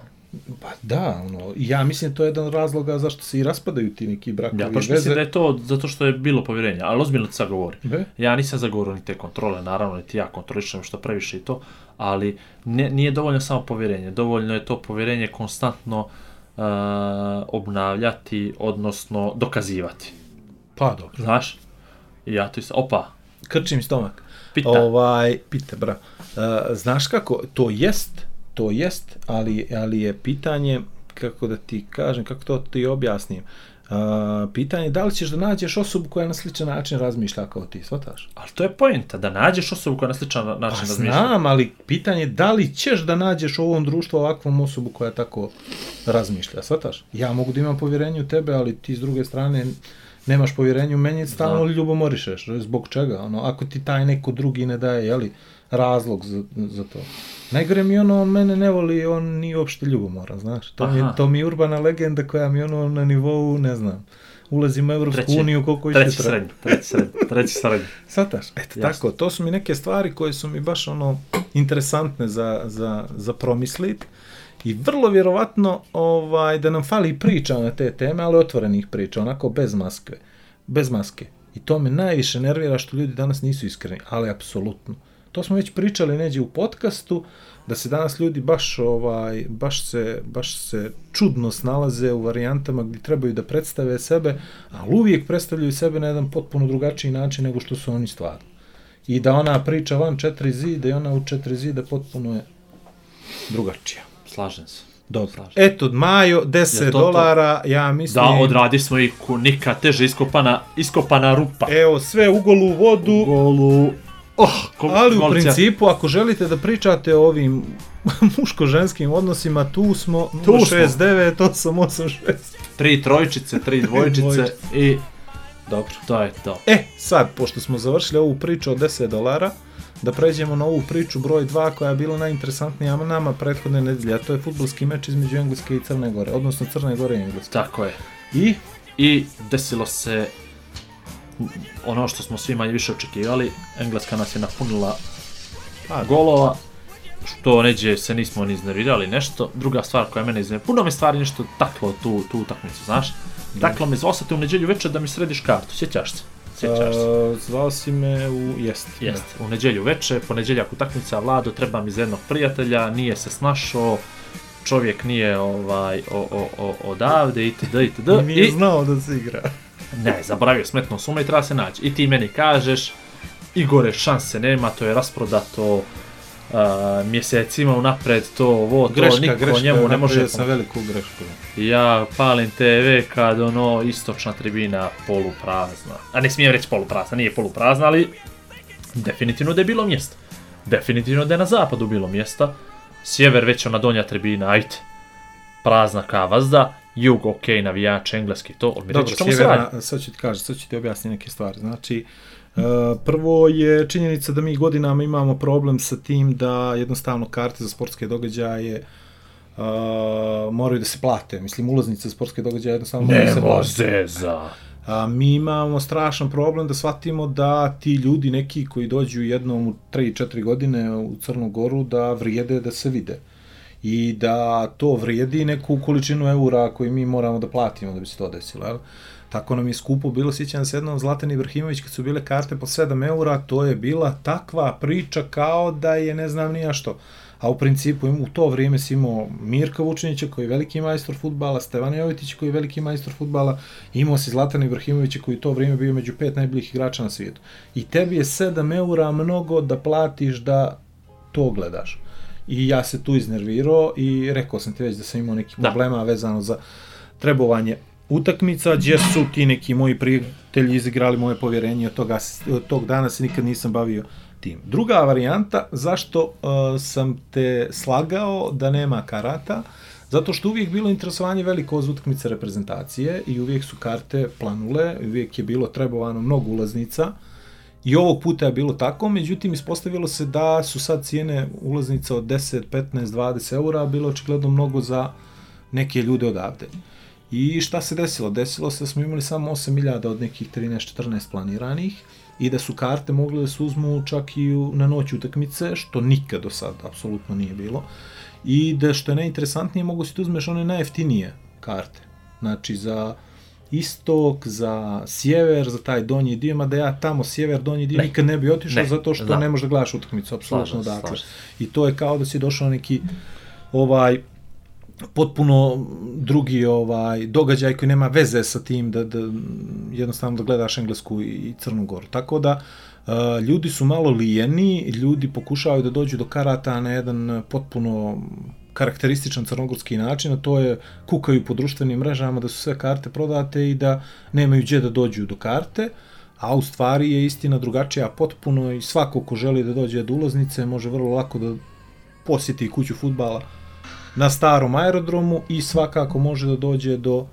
Pa da, ono, ja mislim to je jedan od razloga zašto se i raspadaju ti neki brakovi. Ja i veze. mislim da je to zato što je bilo povjerenje, ali ozbiljno ti sad govori. Be? Ja nisam zagovorio ni te kontrole, naravno, niti ja kontrolišem što previše i to, ali ne, nije dovoljno samo povjerenje, dovoljno je to povjerenje konstantno uh, obnavljati, odnosno dokazivati. Pa dobro. Znaš? Ja to is... Opa, Krčim stomak. pita. Ovaj, pita, bra. Uh, znaš kako, to jest, to jest, ali, ali je pitanje, kako da ti kažem, kako to ti objasnim, uh, pitanje je da li ćeš da nađeš osobu koja na sličan način razmišlja kao ti, shvataš? Ali to je poenta, da nađeš osobu koja na sličan način Pa razmišlja. znam, ali pitanje je da li ćeš da nađeš u ovom društvu ovakvom osobu koja tako razmišlja, shvataš? Ja mogu da imam povjerenje u tebe, ali ti s druge strane nemaš povjerenje u meni, stalno Znam. ljubomorišeš. Zbog čega? Ono, ako ti taj neko drugi ne daje, jeli, razlog za, za to. Najgore mi ono, on mene ne voli, on nije uopšte ljubomoran, znaš. To, mi Aha. to mi je urbana legenda koja mi ono na nivou, ne znam, ulazim u Evropsku Treći- uniju koliko Treći treba. srednji, treći srednji, treći srednji. [laughs] Sataš? Eto, Jasno. tako, to su mi neke stvari koje su mi baš ono interesantne za, za, za promislit i vrlo vjerovatno ovaj, da nam fali priča na te teme, ali otvorenih priča, onako bez maske. Bez maske. I to me najviše nervira što ljudi danas nisu iskreni, ali apsolutno. To smo već pričali neđe u podcastu, da se danas ljudi baš ovaj baš se baš se čudno snalaze u varijantama gdje trebaju da predstave sebe, ali uvijek predstavljaju sebe na jedan potpuno drugačiji način nego što su oni stvarno. I da ona priča van četiri zida i ona u četiri zida potpuno je drugačija. Slažem se. Dobro. Slažem. Eto, Majo, 10 Jel to to? dolara, ja mislim... Da, odradi smo i ku nikad teže iskopana, iskopana rupa. Evo, sve u golu vodu. Golu. Oh, ko, Ali u principu, ako želite da pričate o ovim [laughs] muško-ženskim odnosima, tu smo Tu smo. 69 886. Tri trojčice, tri dvojčice Dvojčice. i Dobro. to je to. E, sad, pošto smo završili ovu priču od 10 dolara, da pređemo na ovu priču broj 2 koja je bila najinteresantnija nama prethodne nedelje, a to je futbolski meč između Engleske i Crne Gore, odnosno Crne Gore i Engleske. Tako je. I I desilo se ono što smo svi manje više očekivali. Engleska nas je napunila Pa, golova, što neđe se nismo ni iznervirali nešto. Druga stvar koja mene iznervirala, puno me stvari nešto taklo tu, tu utakmicu, znaš? Taklo me osjeti u neđelju večer da mi središ kartu, sjećaš se? Sjećaš se? Zvao si me u... Jest. Jest, u neđelju veče, poneđeljak utakmica, Vlado, treba mi za jednog prijatelja, nije se snašao, čovjek nije ovaj o, o, o, odavde itd. itd. Da. Nije I, znao da se igra. [laughs] ne, zaboravio smetno suma i treba se naći. I ti meni kažeš, Igore, šanse nema, to je rasprodato, uh, mjesecima unapred, to, ovo, to, Greška, niko greška, njemu ne može... sam veliku grešku. Ja palim TV kad ono istočna tribina poluprazna. A ne smijem reći poluprazna, nije poluprazna, ali definitivno da je bilo mjesta. Definitivno da je na zapadu bilo mjesta. Sjever već ona donja tribina, ajde. Prazna ka vazda, jug ok, navijač, engleski to, ali mi Dobro, reći čemu se radi. sad ću ti kažem, sad ću ti objasniti neke stvari. Znači, uh, prvo je činjenica da mi godinama imamo problem sa tim da jednostavno karte za sportske događaje uh, moraju da se plate. Mislim, ulaznice za sportske događaje jednostavno moraju da se Nema plate. zeza. A, mi imamo strašan problem da shvatimo da ti ljudi neki koji dođu jednom u 3-4 godine u Crnu Goru da vrijede da se vide i da to vrijedi neku količinu eura koju mi moramo da platimo da bi se to desilo. Jel? Tako nam je skupo bilo, sjećam se jednom Zlatan Ibrahimović kad su bile karte po 7 eura, to je bila takva priča kao da je ne znam nija što. A u principu im- u to vrijeme si imao Mirka Vučinića koji je veliki majstor futbala, Stevan Jovitić koji je veliki majstor futbala, imao si Zlatana Ibrahimovića koji u to vrijeme bio među pet najboljih igrača na svijetu. I tebi je 7 eura mnogo da platiš da to gledaš. I ja se tu iznervirao i rekao sam ti već da sam imao neki Da. problema vezano za trebovanje utakmica, gdje su ti neki moji prijatelji izigrali moje povjerenje od, toga, od tog dana se nikad nisam bavio tim. Druga varijanta, zašto uh, sam te slagao da nema karata, zato što uvijek bilo interesovanje veliko od utakmice reprezentacije i uvijek su karte planule, uvijek je bilo trebovano mnogo ulaznica, I ovog puta je bilo tako, međutim ispostavilo se da su sad cijene ulaznica od 10, 15, 20 eura bilo očigledno mnogo za neke ljude odavde. I šta se desilo? Desilo se da smo imali samo 8000 od nekih 13-14 planiranih i da su karte mogle da se uzmu čak i na noć utakmice, što nikad do sad apsolutno nije bilo. I da što je najinteresantnije, mogu si da uzmeš one najjeftinije karte. Znači za istok, za sjever, za taj donji dio, mada ja tamo sjever, donji dio Ne. nikad ne bi otišao Ne, zato što znam. ne možeš da gledaš utakmicu, apsolutno dakle. I to je kao da si došao na neki ovaj potpuno drugi ovaj događaj koji nema veze sa tim da, da jednostavno da gledaš Englesku i Crnu Goru. Tako da uh, ljudi su malo lijeni, ljudi pokušavaju da dođu do karata na jedan potpuno karakterističan crnogorski način, a to je kukaju po društvenim mrežama da su sve karte prodate i da nemaju gdje da dođu do karte, a u stvari je istina drugačija potpuno i svako ko želi da dođe do ulaznice može vrlo lako da posjeti kuću futbala na starom aerodromu i svakako može da dođe do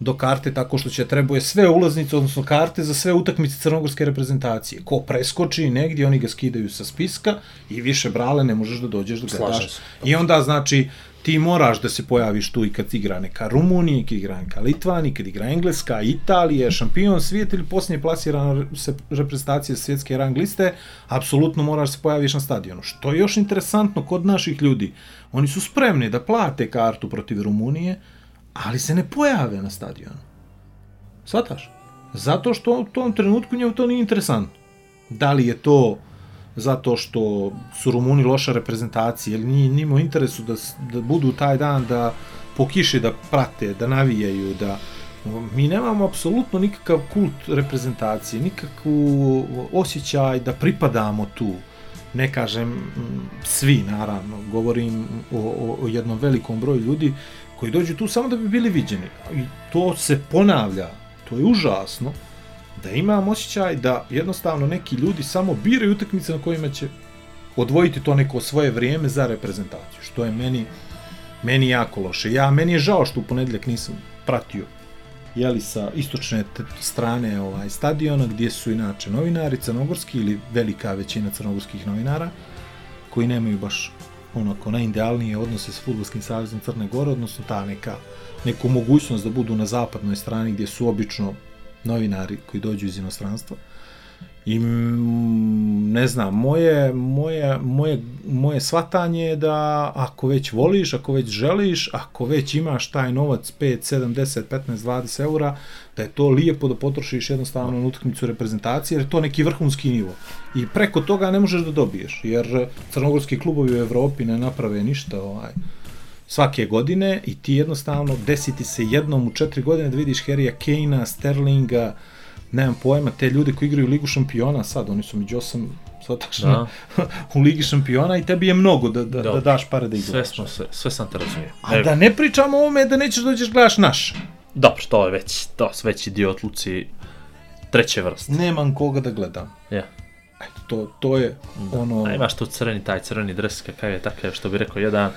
do karte tako što će trebuje sve ulaznice, odnosno karte za sve utakmice crnogorske reprezentacije. Ko preskoči negdje, oni ga skidaju sa spiska i više brale ne možeš da dođeš da gledaš. I onda znači ti moraš da se pojaviš tu i kad igra neka Rumunija, kad igra neka Litvani, kad igra Engleska, Italija, šampion svijeta ili posljednje plasirana reprezentacija svjetske rang liste, apsolutno moraš da se pojaviš na stadionu. Što je još interesantno kod naših ljudi, oni su spremni da plate kartu protiv Rumunije, ali se ne pojave na stadionu. Svataš? Zato što u tom trenutku njemu to nije interesantno. Da li je to zato što su Rumuni loša reprezentacija ili nije njima u interesu da, da budu taj dan da po kiši da prate, da navijaju, da mi nemamo apsolutno nikakav kult reprezentacije, nikakvu osjećaj da pripadamo tu. Ne kažem svi, naravno, govorim o, o, o jednom velikom broju ljudi koji dođu tu samo da bi bili viđeni. I to se ponavlja, to je užasno, da imam osjećaj da jednostavno neki ljudi samo biraju utakmice na kojima će odvojiti to neko svoje vrijeme za reprezentaciju, što je meni meni jako loše. Ja, meni je žao što u ponedjeljak nisam pratio jeli sa istočne strane ovaj stadiona gdje su inače novinari crnogorski ili velika većina crnogorskih novinara koji nemaju baš onako najidealnije odnose s Fudbalskim savezom Crne Gore, odnosno ta neka neku mogućnost da budu na zapadnoj strani gdje su obično novinari koji dođu iz inostranstva. I mm, ne znam, moje, moje, moje, moje svatanje je da ako već voliš, ako već želiš, ako već imaš taj novac 5, 7, 10, 15, 20 eura, da je to lijepo da potrošiš jednostavno na utakmicu reprezentacije, jer je to neki vrhunski nivo. I preko toga ne možeš da dobiješ, jer crnogorski klubovi u Evropi ne naprave ništa ovaj, svake godine i ti jednostavno desiti se jednom u četiri godine da vidiš Harrya Kane-a, Sterlinga, nemam pojma, te ljude koji igraju Ligu šampiona sad, oni su među osam svatačno [laughs] u Ligi šampiona i tebi je mnogo da, da, da daš pare da Sve igraš. smo se, sve sam te razumio. A da ne pričamo o ovome da nećeš dođeš gledaš naš. Dobro, to je već, to je veći dio odluci treće vrste. Nemam koga da gledam. Ja. Eto, to, to je ono... A imaš tu crveni, taj crveni dres, kakav je takav, što bi rekao jedan,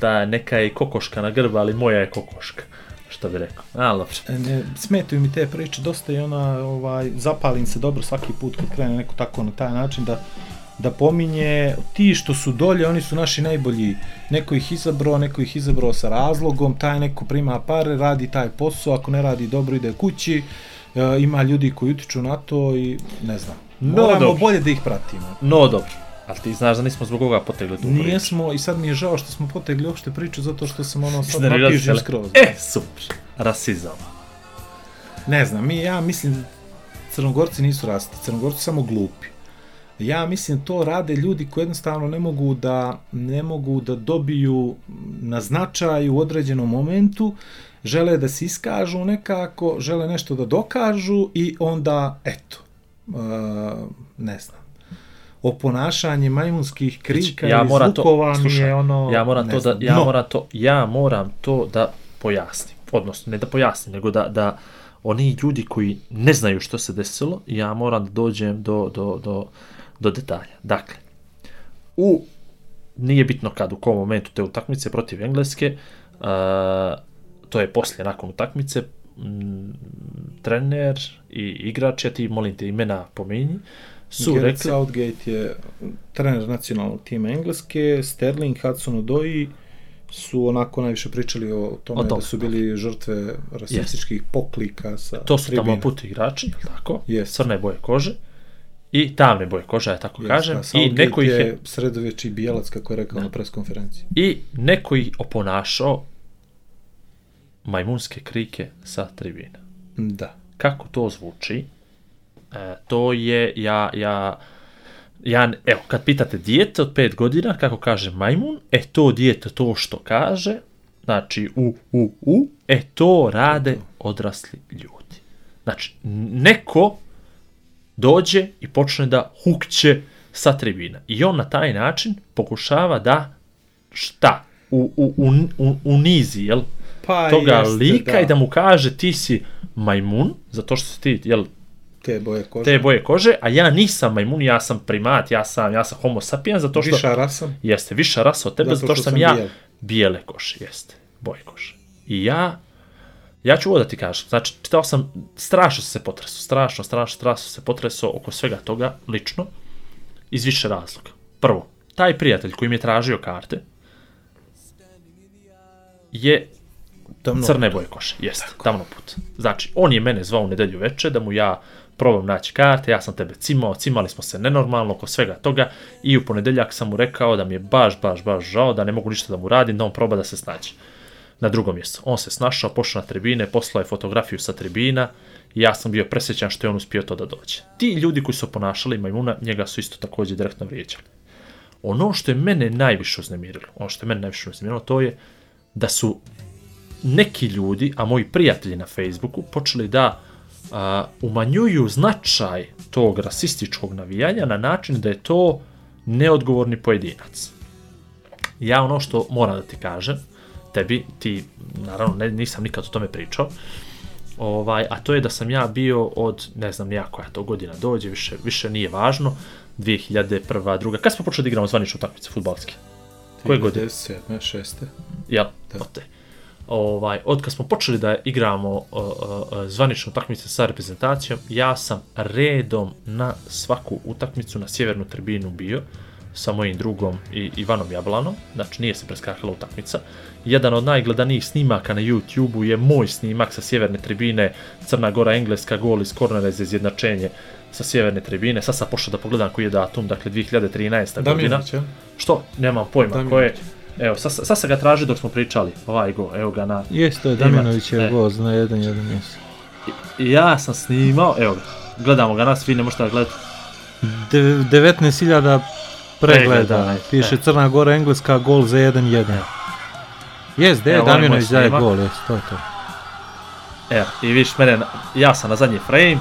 da neka je kokoška na grba, ali moja je kokoška, što bi rekao. A, dobro. E, Ne, smetaju mi te priče dosta i ona ovaj zapalim se dobro svaki put kad krene neko tako na taj način da da pominje ti što su dolje, oni su naši najbolji. Neko ih izabrao, neko ih izabrao sa razlogom, taj neko prima pare, radi taj posao, ako ne radi dobro ide kući. E, ima ljudi koji utiču na to i ne znam. No, Moramo dobro. bolje da ih pratimo. No, dobro. Ali ti znaš da nismo zbog koga potegli tu priču. Nijesmo i sad mi je žao što smo potegli uopšte priču zato što sam ono sad napižio skroz. E, super. Rasizam. Ne znam, mi, ja mislim crnogorci nisu rasti, crnogorci samo glupi. Ja mislim to rade ljudi koji jednostavno ne mogu da ne mogu da dobiju na značaju u određenom momentu, žele da se iskažu nekako, žele nešto da dokažu i onda eto. Uh, ne znam. Oponašanje majmunskih krika ja ili moram to, zvukova mi slušaj, je ono ja moram to da, ja dno. moram to, ja moram to da pojasnim. Odnosno, ne da pojasnim, nego da, da oni ljudi koji ne znaju što se desilo, ja moram da dođem do, do, do, do detalja. Dakle, u, nije bitno kad, u kom momentu te utakmice protiv Engleske, uh, to je poslije, nakon utakmice, mm, trener i igrač, ja ti molim te imena pominji, su Gareth rekli, Southgate je trener nacionalnog tima Engleske, Sterling, Hudson Odoi su onako najviše pričali o tome O da tome. su bili žrtve rasističkih poklika sa to su tamo tribina. put igrači, tako? Jest. Crne boje kože. i tamne boje kože, ja tako kažem, i neko ih je, sredoveči bijelac, kako je rekao na preskonferenciji. i neko ih oponašao majmunske krike sa tribina. Da. Kako to zvuči? E, to je, ja, ja, ja, evo, kad pitate dijete od 5 godina, kako kaže majmun, e, to dijete to što kaže, znači u, u, u, e, to rade odrasli ljudi. Znači, neko dođe i počne da hukće sa tribina. I on na taj način pokušava da, šta, u, u, u, u, unizi, jel, Pa toga jeste, lika da. i da mu kaže ti si majmun, zato što si ti, jel, Te boje kože. te boje kože, a ja nisam majmun, ja sam primat, ja sam, ja sam homo sapiens, zato što... Viša rasa. Jeste, viša rasa od tebe, zato, što, sam ja bijel. bijele koše, jeste, boje kože. I ja, ja ću ovo da ti kažem, znači, čitao sam, strašno se potresao, strašno, strašno, strašno se potresao oko svega toga, lično, iz više razloga. Prvo, taj prijatelj koji mi je tražio karte, je Tamno. crne boje koše, jeste, tamno put. Znači, on je mene zvao u nedelju veče da mu ja probam naći karte, ja sam tebe cimao, cimali smo se nenormalno oko svega toga i u ponedeljak sam mu rekao da mi je baš, baš, baš žao, da ne mogu ništa da mu radim, da on proba da se snađe na drugom mjestu. On se snašao, pošao na tribine, poslao je fotografiju sa tribina i ja sam bio presjećan što je on uspio to da dođe. Ti ljudi koji su ponašali majmuna, njega su isto također direktno vrijeđali. Ono što je mene najviše uznemirilo, ono što je mene najviše uznemirilo, to je da su neki ljudi, a moji prijatelji na Facebooku, počeli da a, umanjuju značaj tog rasističkog navijanja na način da je to neodgovorni pojedinac. Ja ono što moram da ti kažem, tebi, ti, naravno, ne, nisam nikad o tome pričao, ovaj, a to je da sam ja bio od, ne znam nija koja to godina dođe, više, više nije važno, 2001. druga, kad smo počeli da igramo zvaničnu utakmicu futbalske? Koje godine? 97. 6. Jel, Da. od te. Ovaj, od kad smo počeli da igramo uh, uh, zvaničnu utakmicu sa reprezentacijom, ja sam redom na svaku utakmicu na sjevernu tribinu bio sa mojim drugom i Ivanom Jablanom, znači nije se preskakala utakmica. Jedan od najgledanijih snimaka na YouTube-u je moj snimak sa sjeverne tribine, Crna Gora, Engleska, gol iz kornera za izjednačenje sa sjeverne tribine. Sad sam pošao da pogledam koji je datum, dakle 2013. godina. Damjanović, ja? Što? Nemam pojma Damjanović. ko je. Evo, sad, sad sam ga tražio dok smo pričali, ovaj go, evo ga na... Jes, to je Ima- Damjanović e. je gol na 1-1, jes. I ja sam snimao, evo ga, gledamo ga nas, vi ne možete gledati. De- 19.000 Pregleda, pregleda, ne. piše E. Crna Gora, Engleska, gol za 1-1. Jes, de, Evo, ovaj Damjanović daje gol, jes, to je to. Evo, i vidiš mene, ja sam na zadnji frame,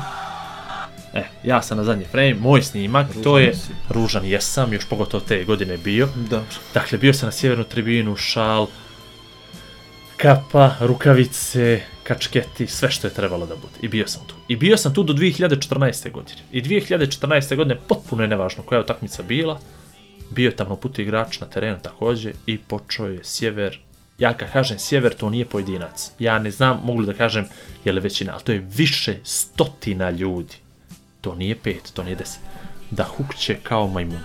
e, ja sam na zadnji frame, moj snimak, to Ružan je, si. ružan jesam, još pogotovo te godine bio. Dobro. Dakle, bio sam na sjevernu tribinu, šal, kapa, rukavice, kačketi, sve što je trebalo da bude. I bio sam tu. I bio sam tu do 2014. godine. I 2014. godine, potpuno je nevažno koja je utakmica bila, bio je tamo puti igrač na terenu također i počeo je sjever. Ja kad kažem sjever, to nije pojedinac. Ja ne znam, mogu da kažem, je li većina, ali to je više stotina ljudi. To nije pet, to nije deset. Da hukće kao majmun.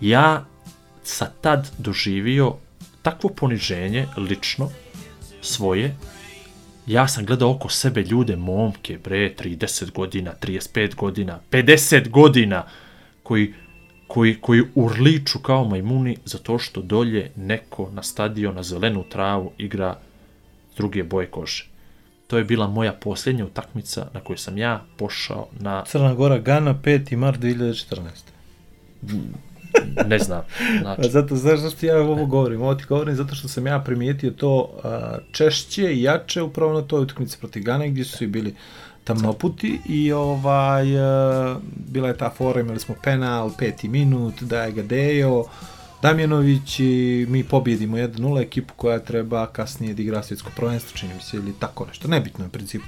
Ja sa tad doživio takvo poniženje lično svoje ja sam gledao oko sebe ljude, momke, bre, 30 godina, 35 godina, 50 godina, koji, koji, koji urliču kao majmuni zato što dolje neko na stadion, na zelenu travu igra druge boje kože. To je bila moja posljednja utakmica na kojoj sam ja pošao na, Crna Gora, Gana, 5. mart 2014. ne znam, [laughs] znači, zato, znaš zašto ja ovo govorim? Ovo ti govorim zato što sam ja primijetio to a, češće i jače upravo na toj utakmici protiv Gane gdje su svi bili tamnoputi i ovaj a, bila je ta fora, imali smo penal, peti minut, daje ga Dejo, Damjanović i mi pobjedimo 1-0 ekipu koja treba kasnije da igra svjetsko prvenstvo, čini mi se, ili tako nešto, nebitno je u principu.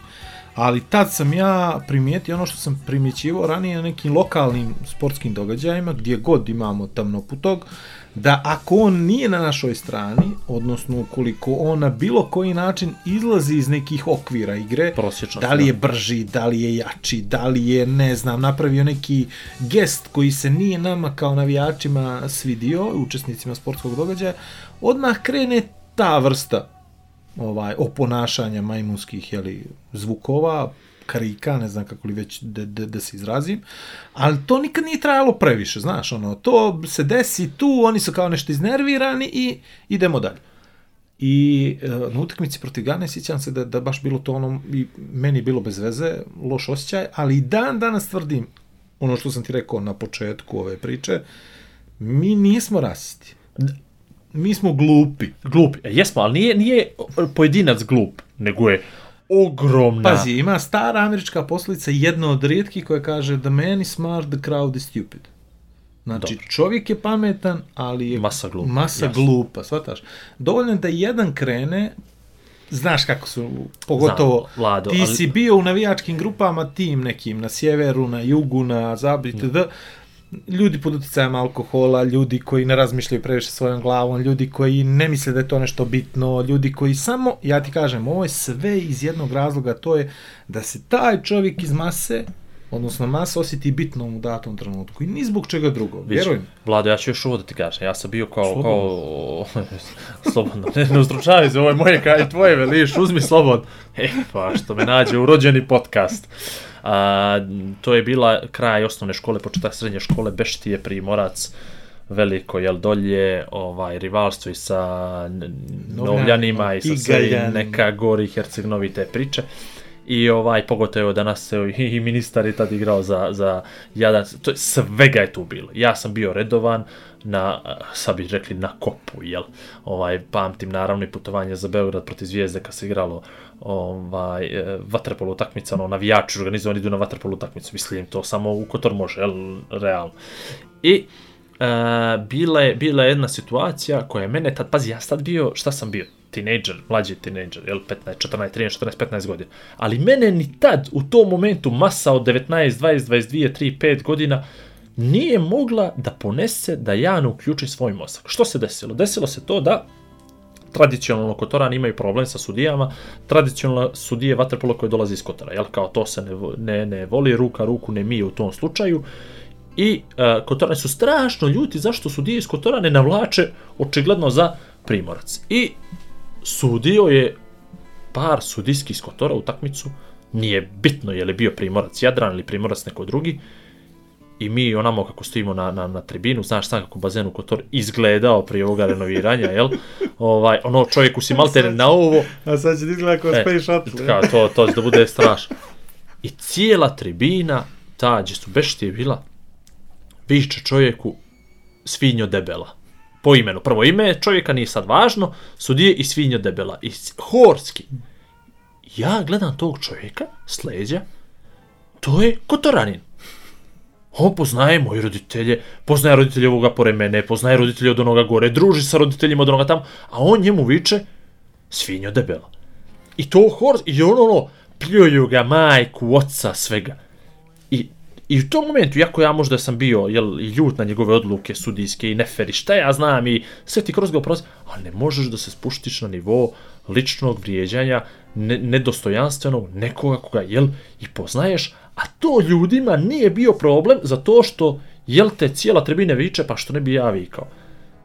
Ali tad sam ja primijetio ono što sam primjećivao ranije na nekim lokalnim sportskim događajima, gdje god imamo tamnoputog, da ako on nije na našoj strani, odnosno ukoliko on na bilo koji način izlazi iz nekih okvira igre, prosječno. da li je brži, da li je jači, da li je, ne znam, napravio neki gest koji se nije nama kao navijačima svidio, učesnicima sportskog događaja, odmah krene ta vrsta ovaj oponašanja majmunskih jeli, zvukova, karika, ne znam kako li već da, da, da se izrazim, ali to nikad nije trajalo previše, znaš, ono, to se desi tu, oni su kao nešto iznervirani i idemo dalje. I e, na utakmici protiv Gane sjećam se da, da baš bilo to ono, i meni bilo bez veze, loš osjećaj, ali i dan danas tvrdim, ono što sam ti rekao na početku ove priče, mi nismo rasisti. Mi smo glupi. Glupi. E, jesmo, ali nije, nije pojedinac glup, nego je ogromna... Pazi, ima stara američka poslovica, jedna od rijetkih koja kaže the man is smart, the crowd is stupid. Znači, Dobro. čovjek je pametan, ali je Masa glupa, masa jasno. glupa, shvataš? Dovoljno je da jedan krene, znaš kako su, pogotovo, Znam, Vlado, ti ali- si bio u navijačkim grupama tim nekim, na sjeveru, na jugu, na zabri, Mm. Ljudi pod utjecajem alkohola, ljudi koji ne razmišljaju previše svojom glavom, ljudi koji ne misle da je to nešto bitno, ljudi koji samo, ja ti kažem, ovo je sve iz jednog razloga, to je da se taj čovjek iz mase, odnosno masa osjeti bitnom u datom trenutku i ni zbog čega drugo, Vidiš, vjeruj mi. Vlado, ja ću još ovo da ti kažem. Ja sam bio kao... Slobodno. kao [laughs] slobodno. Ne, ne ustručavaj se, ovo je moje kaj tvoje, veliš, uzmi slobodno. E, pa što me nađe u rođeni podcast. A, to je bila kraj osnovne škole, početak srednje škole, Beštije, Primorac, veliko, jel, dolje, ovaj, rivalstvo i sa Novljanima i sa. Serin, neka gori, Herceg-Novi, te priče. I ovaj, pogotovo danas se i, i ministar je tad igrao za, za Jadan, to je, svega je tu bilo. Ja sam bio redovan na, sad bih rekli, na kopu, jel? Ovaj, pamtim naravno i putovanje za Beograd protiv Zvijezde kad se igralo ovaj, e, vaterpolo utakmica, ono, navijači organizovani idu na vaterpolo utakmicu, mislim, to samo u Kotor može, jel, realno. I e, bila, je, bila je jedna situacija koja je mene tad, pazi, ja tad bio, šta sam bio? Tinejdžer, mlađi tinejdžer, jel, 15, 14, 13, 14, 15 godina. Ali mene ni tad, u tom momentu, masa od 19, 20, 22, 3, 5 godina, nije mogla da ponese da ja ne uključim svoj mozak. Što se desilo? Desilo se to da tradicionalno Kotorani imaju problem sa sudijama, tradicionalno sudije vaterpolo koje dolazi iz Kotora, jel kao to se ne, ne, ne voli, ruka ruku ne mije u tom slučaju, i uh, Kotorani su strašno ljuti zašto sudije iz Kotora ne navlače očigledno za primorac. I sudio je par sudijskih iz Kotora u takmicu, nije bitno je li bio primorac Jadran ili primorac neko drugi, i mi onamo kako stojimo na, na, na tribinu, znaš sam kako bazen u Kotor izgledao prije ovoga renoviranja, jel? Ovaj, ono čovjeku si malte na ovo, A sad će ti izgleda kao E, Space Shuttle. kao, to, to će da bude strašno. I cijela tribina, ta gdje su beštije bila, viče čovjeku svinjo debela. Po imenu. Prvo ime čovjeka nije sad važno, sudije i svinjo debela. I horski. Ja gledam tog čovjeka, s leđa, to je Kotoranin. On poznaje moje roditelje, poznaje roditelje ovoga pored mene, poznaje roditelje od onoga gore, druži sa roditeljima od onoga tamo, a on njemu viče svinjo debela. I to Horst, i ono, ono, pljuju ga majku, oca, svega. I, I u tom momentu, jako ja možda sam bio jel, ljut na njegove odluke sudijske i neferi, šta ja znam i sve ti kroz ga prolazi, ali ne možeš da se spuštiš na nivo ličnog vrijeđanja, ne, nedostojanstvenog, nekoga koga, jel, i poznaješ, a to ljudima nije bio problem zato što, jel te cijela tribine viče, pa što ne bi ja vikao.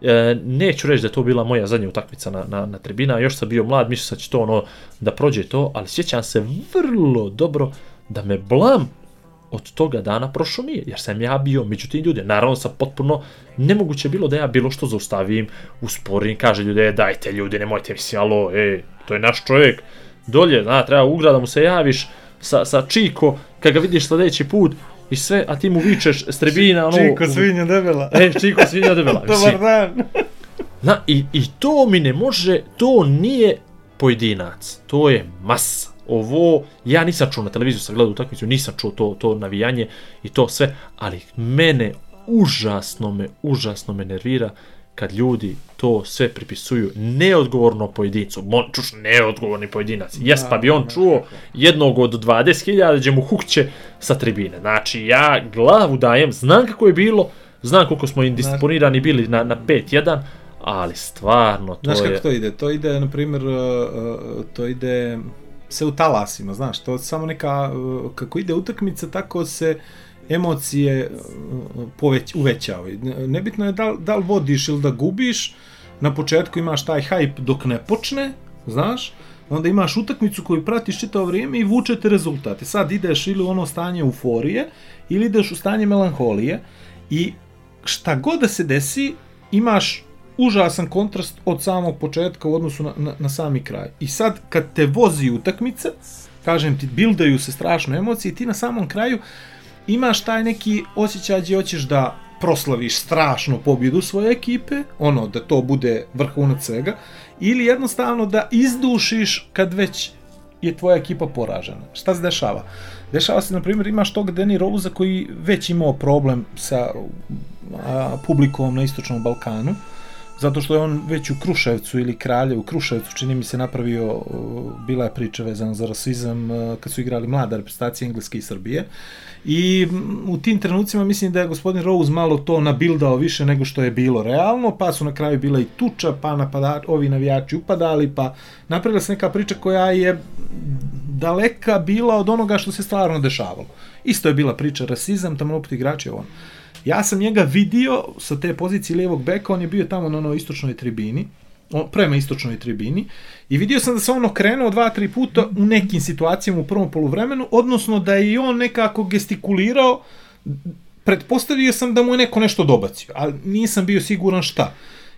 E, neću reći da je to bila moja zadnja utakmica na, na, na tribina, još sam bio mlad, mislio sam da će to ono, da prođe to, ali sjećam se vrlo dobro da me blam od toga dana prošao nije, jer sam ja bio među tim ljudima. Naravno sam potpuno, nemoguće bilo da ja bilo što zaustavim, usporim, kaže ljude, "E, dajte ljudi, nemojte mislim, alo, e, to je naš čovjek, dolje, zna, treba ugra da mu se javiš sa, sa Čiko, kad ga vidiš sljedeći put, i sve, a ti mu vičeš s tribina, ono... Čiko svinja debela. E, Čiko svinja debela. [laughs] Dobar dan. Na, i, I to mi ne može, to nije pojedinac, to je masa. Ovo, ja nisam čuo na televiziju, sam gledao utakmicu, nisam čuo to, to navijanje i to sve, ali mene užasno me, užasno me nervira kad ljudi to sve pripisuju neodgovorno pojedincu. Mon, čuš, neodgovorni pojedinac. Jes, pa bi on čuo jednog od 20.000 gdje mu hukće sa tribine. Znači, ja glavu dajem, znam kako je bilo, znam koliko smo indisponirani bili na, na 5-1, ali stvarno to Znaš je... kako to ide? To ide, na primjer, uh, uh, to ide se u talasima, znaš, to samo neka, uh, kako ide utakmica, tako se emocije uh, poveć, uvećavaju. Ne- Nebitno je da, da li vodiš ili da gubiš, na početku imaš taj hype dok ne počne, znaš, onda imaš utakmicu koju pratiš čitavo vrijeme i vučete rezultate. Sad ideš ili u ono stanje euforije, ili ideš u stanje melanholije i šta god da se desi, imaš užasan kontrast od samog početka u odnosu na, na, na sami kraj. I sad, kad te vozi utakmica, kažem ti, bildaju se strašno emocije i ti na samom kraju imaš taj neki osjećaj gdje hoćeš da proslaviš strašnu pobjedu svoje ekipe, ono, da to bude vrhunac svega, ili jednostavno da izdušiš kad već je tvoja ekipa poražena. Šta se dešava? Dešava se, na primjer, imaš tog Danny Rose koji već imao problem sa a, publikom na istočnom Balkanu, zato što je on već u Kruševcu ili Kralje u Kruševcu, čini mi se napravio, bila je priča vezana za rasizam kad su igrali mlada reprezentacija Engleske i Srbije. I u tim trenucima mislim da je gospodin Rose malo to nabildao više nego što je bilo realno, pa su na kraju bila i tuča, pa napada, ovi navijači upadali, pa napravila se neka priča koja je daleka bila od onoga što se stvarno dešavalo. Isto je bila priča rasizam, tamo opet igrači on. Ja sam njega vidio sa te pozicije lijevog beka, on je bio tamo na onoj istočnoj tribini, prema istočnoj tribini i vidio sam da se on okrenuo dva, tri puta u nekim situacijama u prvom poluvremenu, odnosno da je i on nekako gestikulirao, pretpostavio sam da mu je neko nešto dobacio, ali nisam bio siguran šta.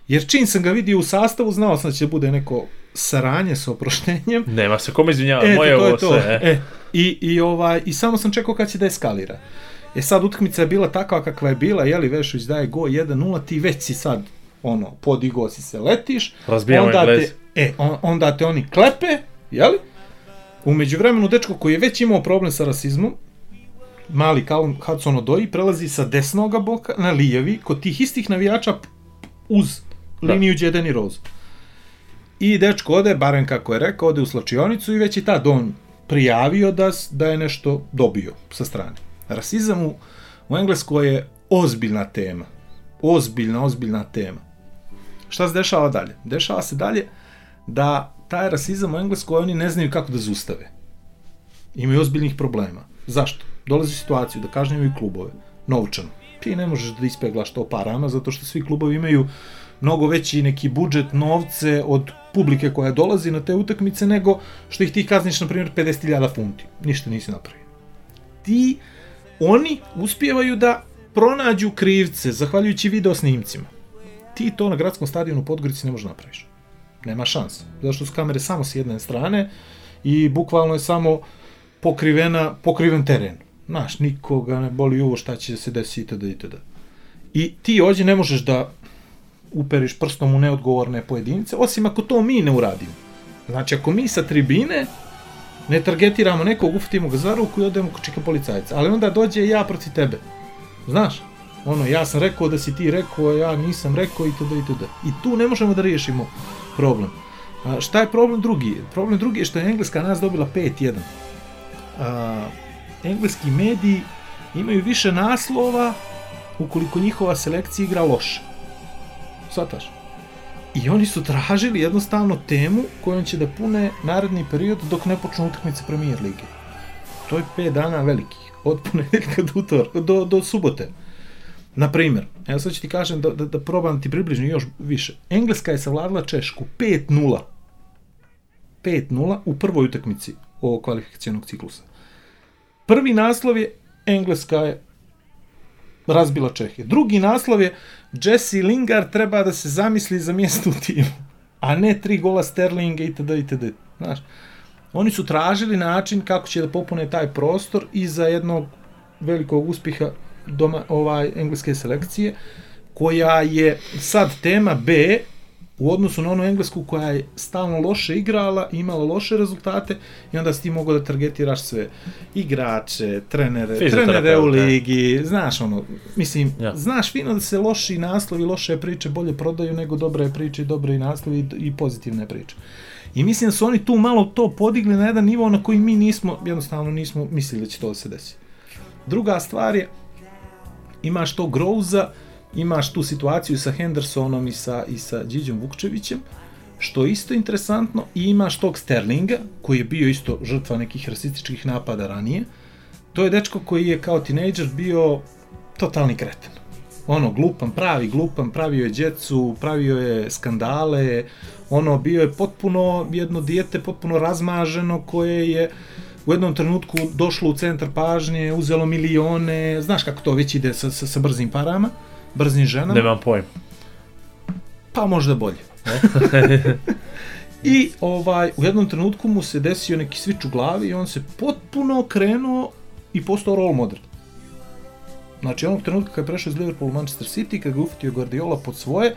Jer čim sam ga vidio u sastavu, znao sam da će bude neko saranje sa oproštenjem. [laughs] Nema se kome izvinjava, moje to ovo to. sve. E. E, i, i, ovaj, I samo sam čekao kad će da eskalira. E sad utakmica je bila takva kakva je bila, jeli Vešović daje go 1-0, ti već si sad ono, podigo si se letiš, Razbijamo onda te, e, on, onda te oni klepe, jeli? Umeđu vremenu dečko koji je već imao problem sa rasizmom, mali Callum Hudson Odoi, prelazi sa desnog boka na lijevi, kod tih istih navijača uz Da. liniju da. Jedan i Rose. I dečko ode, barem kako je rekao, ode u slačionicu i već je tad on prijavio da, da je nešto dobio sa strane. Rasizam u, u Engleskoj je ozbiljna tema. Ozbiljna, ozbiljna tema. Šta se dešava dalje? Dešava se dalje da taj rasizam u Engleskoj oni ne znaju kako da zustave. Imaju ozbiljnih problema. Zašto? Dolazi u situaciju da kažnjavaju klubove novčano. Ti ne možeš da ispeglaš to parama zato što svi klubovi imaju mnogo veći neki budžet novce od publike koja dolazi na te utakmice nego što ih ti kazniš na primjer 50.000 funti. Ništa nisi napravio. Ti oni uspijevaju da pronađu krivce zahvaljujući video snimcima. Ti to na gradskom stadionu u Podgorici ne možeš napraviš. Nema šanse. Zato što su kamere samo s jedne strane i bukvalno je samo pokrivena, pokriven teren. Znaš, nikoga ne boli uvo šta će se desiti itd. itd. I ti ovdje ne možeš da uperiš prstom u neodgovorne pojedince, osim ako to mi ne uradimo. Znači, ako mi sa tribine ne targetiramo nekog, ufatimo ga za ruku i odemo kod čika policajca. Ali onda dođe ja protiv tebe. Znaš? Ono, ja sam rekao da si ti rekao, ja nisam rekao itd. itd. I tu ne možemo da riješimo problem. A, šta je problem drugi? Problem drugi je što je Engleska nas dobila 5-1. A, engleski mediji imaju više naslova ukoliko njihova selekcija igra loše. Svataš? I oni su tražili jednostavno temu kojom će da pune naredni period dok ne počnu utakmice Premier Lige. To je 5 dana velikih, od ponedeljka do, utor, do, do subote. Na primjer, evo sad ću ti kažem da, da, da probam ti približno još više. Engleska je savladala Češku 5-0. 5-0 u prvoj utakmici ovog kvalifikacijonog ciklusa. Prvi naslov je Engleska je razbila Čehe. Drugi naslov je Jesse Lingard treba da se zamisli za mjesto u timu, a ne tri gola Sterlinga itd. itd. Znaš, oni su tražili način kako će da popune taj prostor i za jednog velikog uspjeha doma, ovaj engleske selekcije, koja je sad tema B u odnosu na onu englesku koja je stalno loše igrala, imala loše rezultate i onda si ti mogao da targetiraš sve igrače, trenere, trenere u ligi, znaš ono, mislim, Ja. znaš fino da se loši naslovi, loše priče bolje prodaju nego dobre priče dobre naslovi i, i pozitivne priče. I mislim da su oni tu malo to podigli na jedan nivo na koji mi nismo, jednostavno nismo mislili da će to da se desi. Druga stvar je, imaš to Grouza, imaš tu situaciju sa Hendersonom i sa, i sa Điđom Vukčevićem, što je isto interesantno, i imaš tog Sterlinga, koji je bio isto žrtva nekih rasističkih napada ranije. To je dečko koji je kao tinejdžer bio totalni kreten. ono, glupan, pravi glupan, pravio je djecu, pravio je skandale, ono, bio je potpuno jedno dijete, potpuno razmaženo, koje je u jednom trenutku došlo u centar pažnje, uzelo milione, znaš kako to već ide sa, sa, sa brzim parama, brzim ženama, Nemam pojma. pa možda bolje. [laughs] I ovaj, u jednom trenutku mu se desio neki svič u glavi i on se potpuno okrenuo i postao role model. Znači, onog trenutka kad je prešao iz Liverpool u Manchester City, kad ga ufitio Guardiola pod svoje,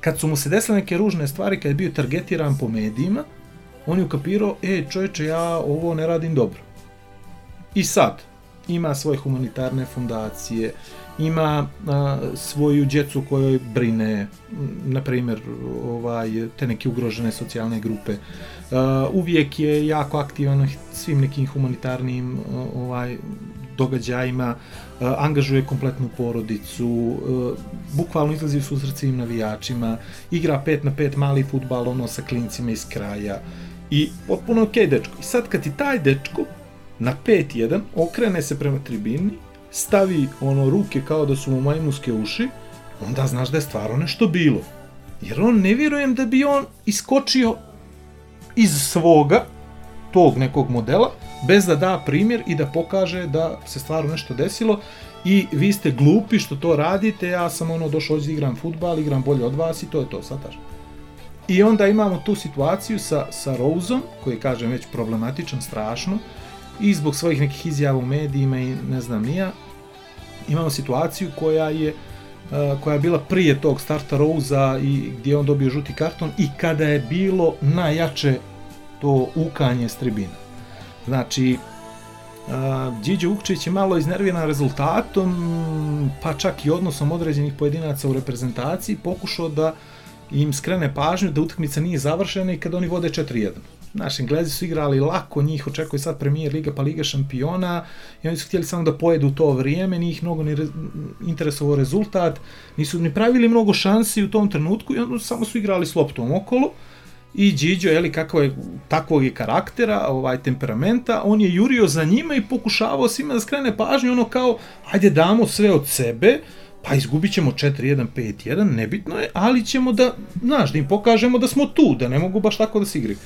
kad su mu se desile neke ružne stvari, kad je bio targetiran po medijima, on je ukapirao, e, čovječe, ja ovo ne radim dobro. I sad, ima svoje humanitarne fundacije, ima a, svoju djecu kojoj brine, na primjer, ovaj, te neke ugrožene socijalne grupe. A, uvijek je jako aktivan svim nekim humanitarnim ovaj, događajima, a, angažuje kompletnu porodicu, a, bukvalno izlazi u susret svim navijačima, igra 5 na 5 mali futbal ono sa klincima iz kraja i potpuno okej dečko. I sad kad ti taj dečko na 5-1 okrene se prema tribini, stavi ono ruke kao da su mu majmuske uši, onda znaš da je stvarno nešto bilo. Jer on ne vjerujem da bi on iskočio iz svoga tog nekog modela bez da da primjer i da pokaže da se stvarno nešto desilo i vi ste glupi što to radite, ja sam ono došao ovdje igram futbal, igram bolje od vas i to je to, sataš. I onda imamo tu situaciju sa, sa Roseom, koji je, kažem, već problematičan, strašno, i zbog svojih nekih izjava u medijima i ne znam nija, imamo situaciju koja je uh, koja je bila prije tog starta Rosea i gdje je on dobio žuti karton i kada je bilo najjače to ukanje s tribina. Znači, uh, Điđe Vukčić je malo iznerviran rezultatom, pa čak i odnosom određenih pojedinaca u reprezentaciji, pokušao da im skrene pažnju da utakmica nije završena i kada oni vode 4-1. Naši Englezi su igrali lako, njih očekuje sad premijer Liga pa Liga šampiona i oni su htjeli samo da pojedu to vrijeme, njih mnogo ni re, interesovao rezultat, nisu ni pravili mnogo šansi u tom trenutku i onda samo su igrali s loptom okolo i Điđo, jeli, kako je takvog je karaktera, ovaj temperamenta, on je jurio za njima i pokušavao svima da skrene pažnju, ono kao, ajde damo sve od sebe, pa izgubit ćemo 4-1, 5-1, nebitno je, ali ćemo da, znaš, da im pokažemo da smo tu, da ne mogu baš tako da se igraju.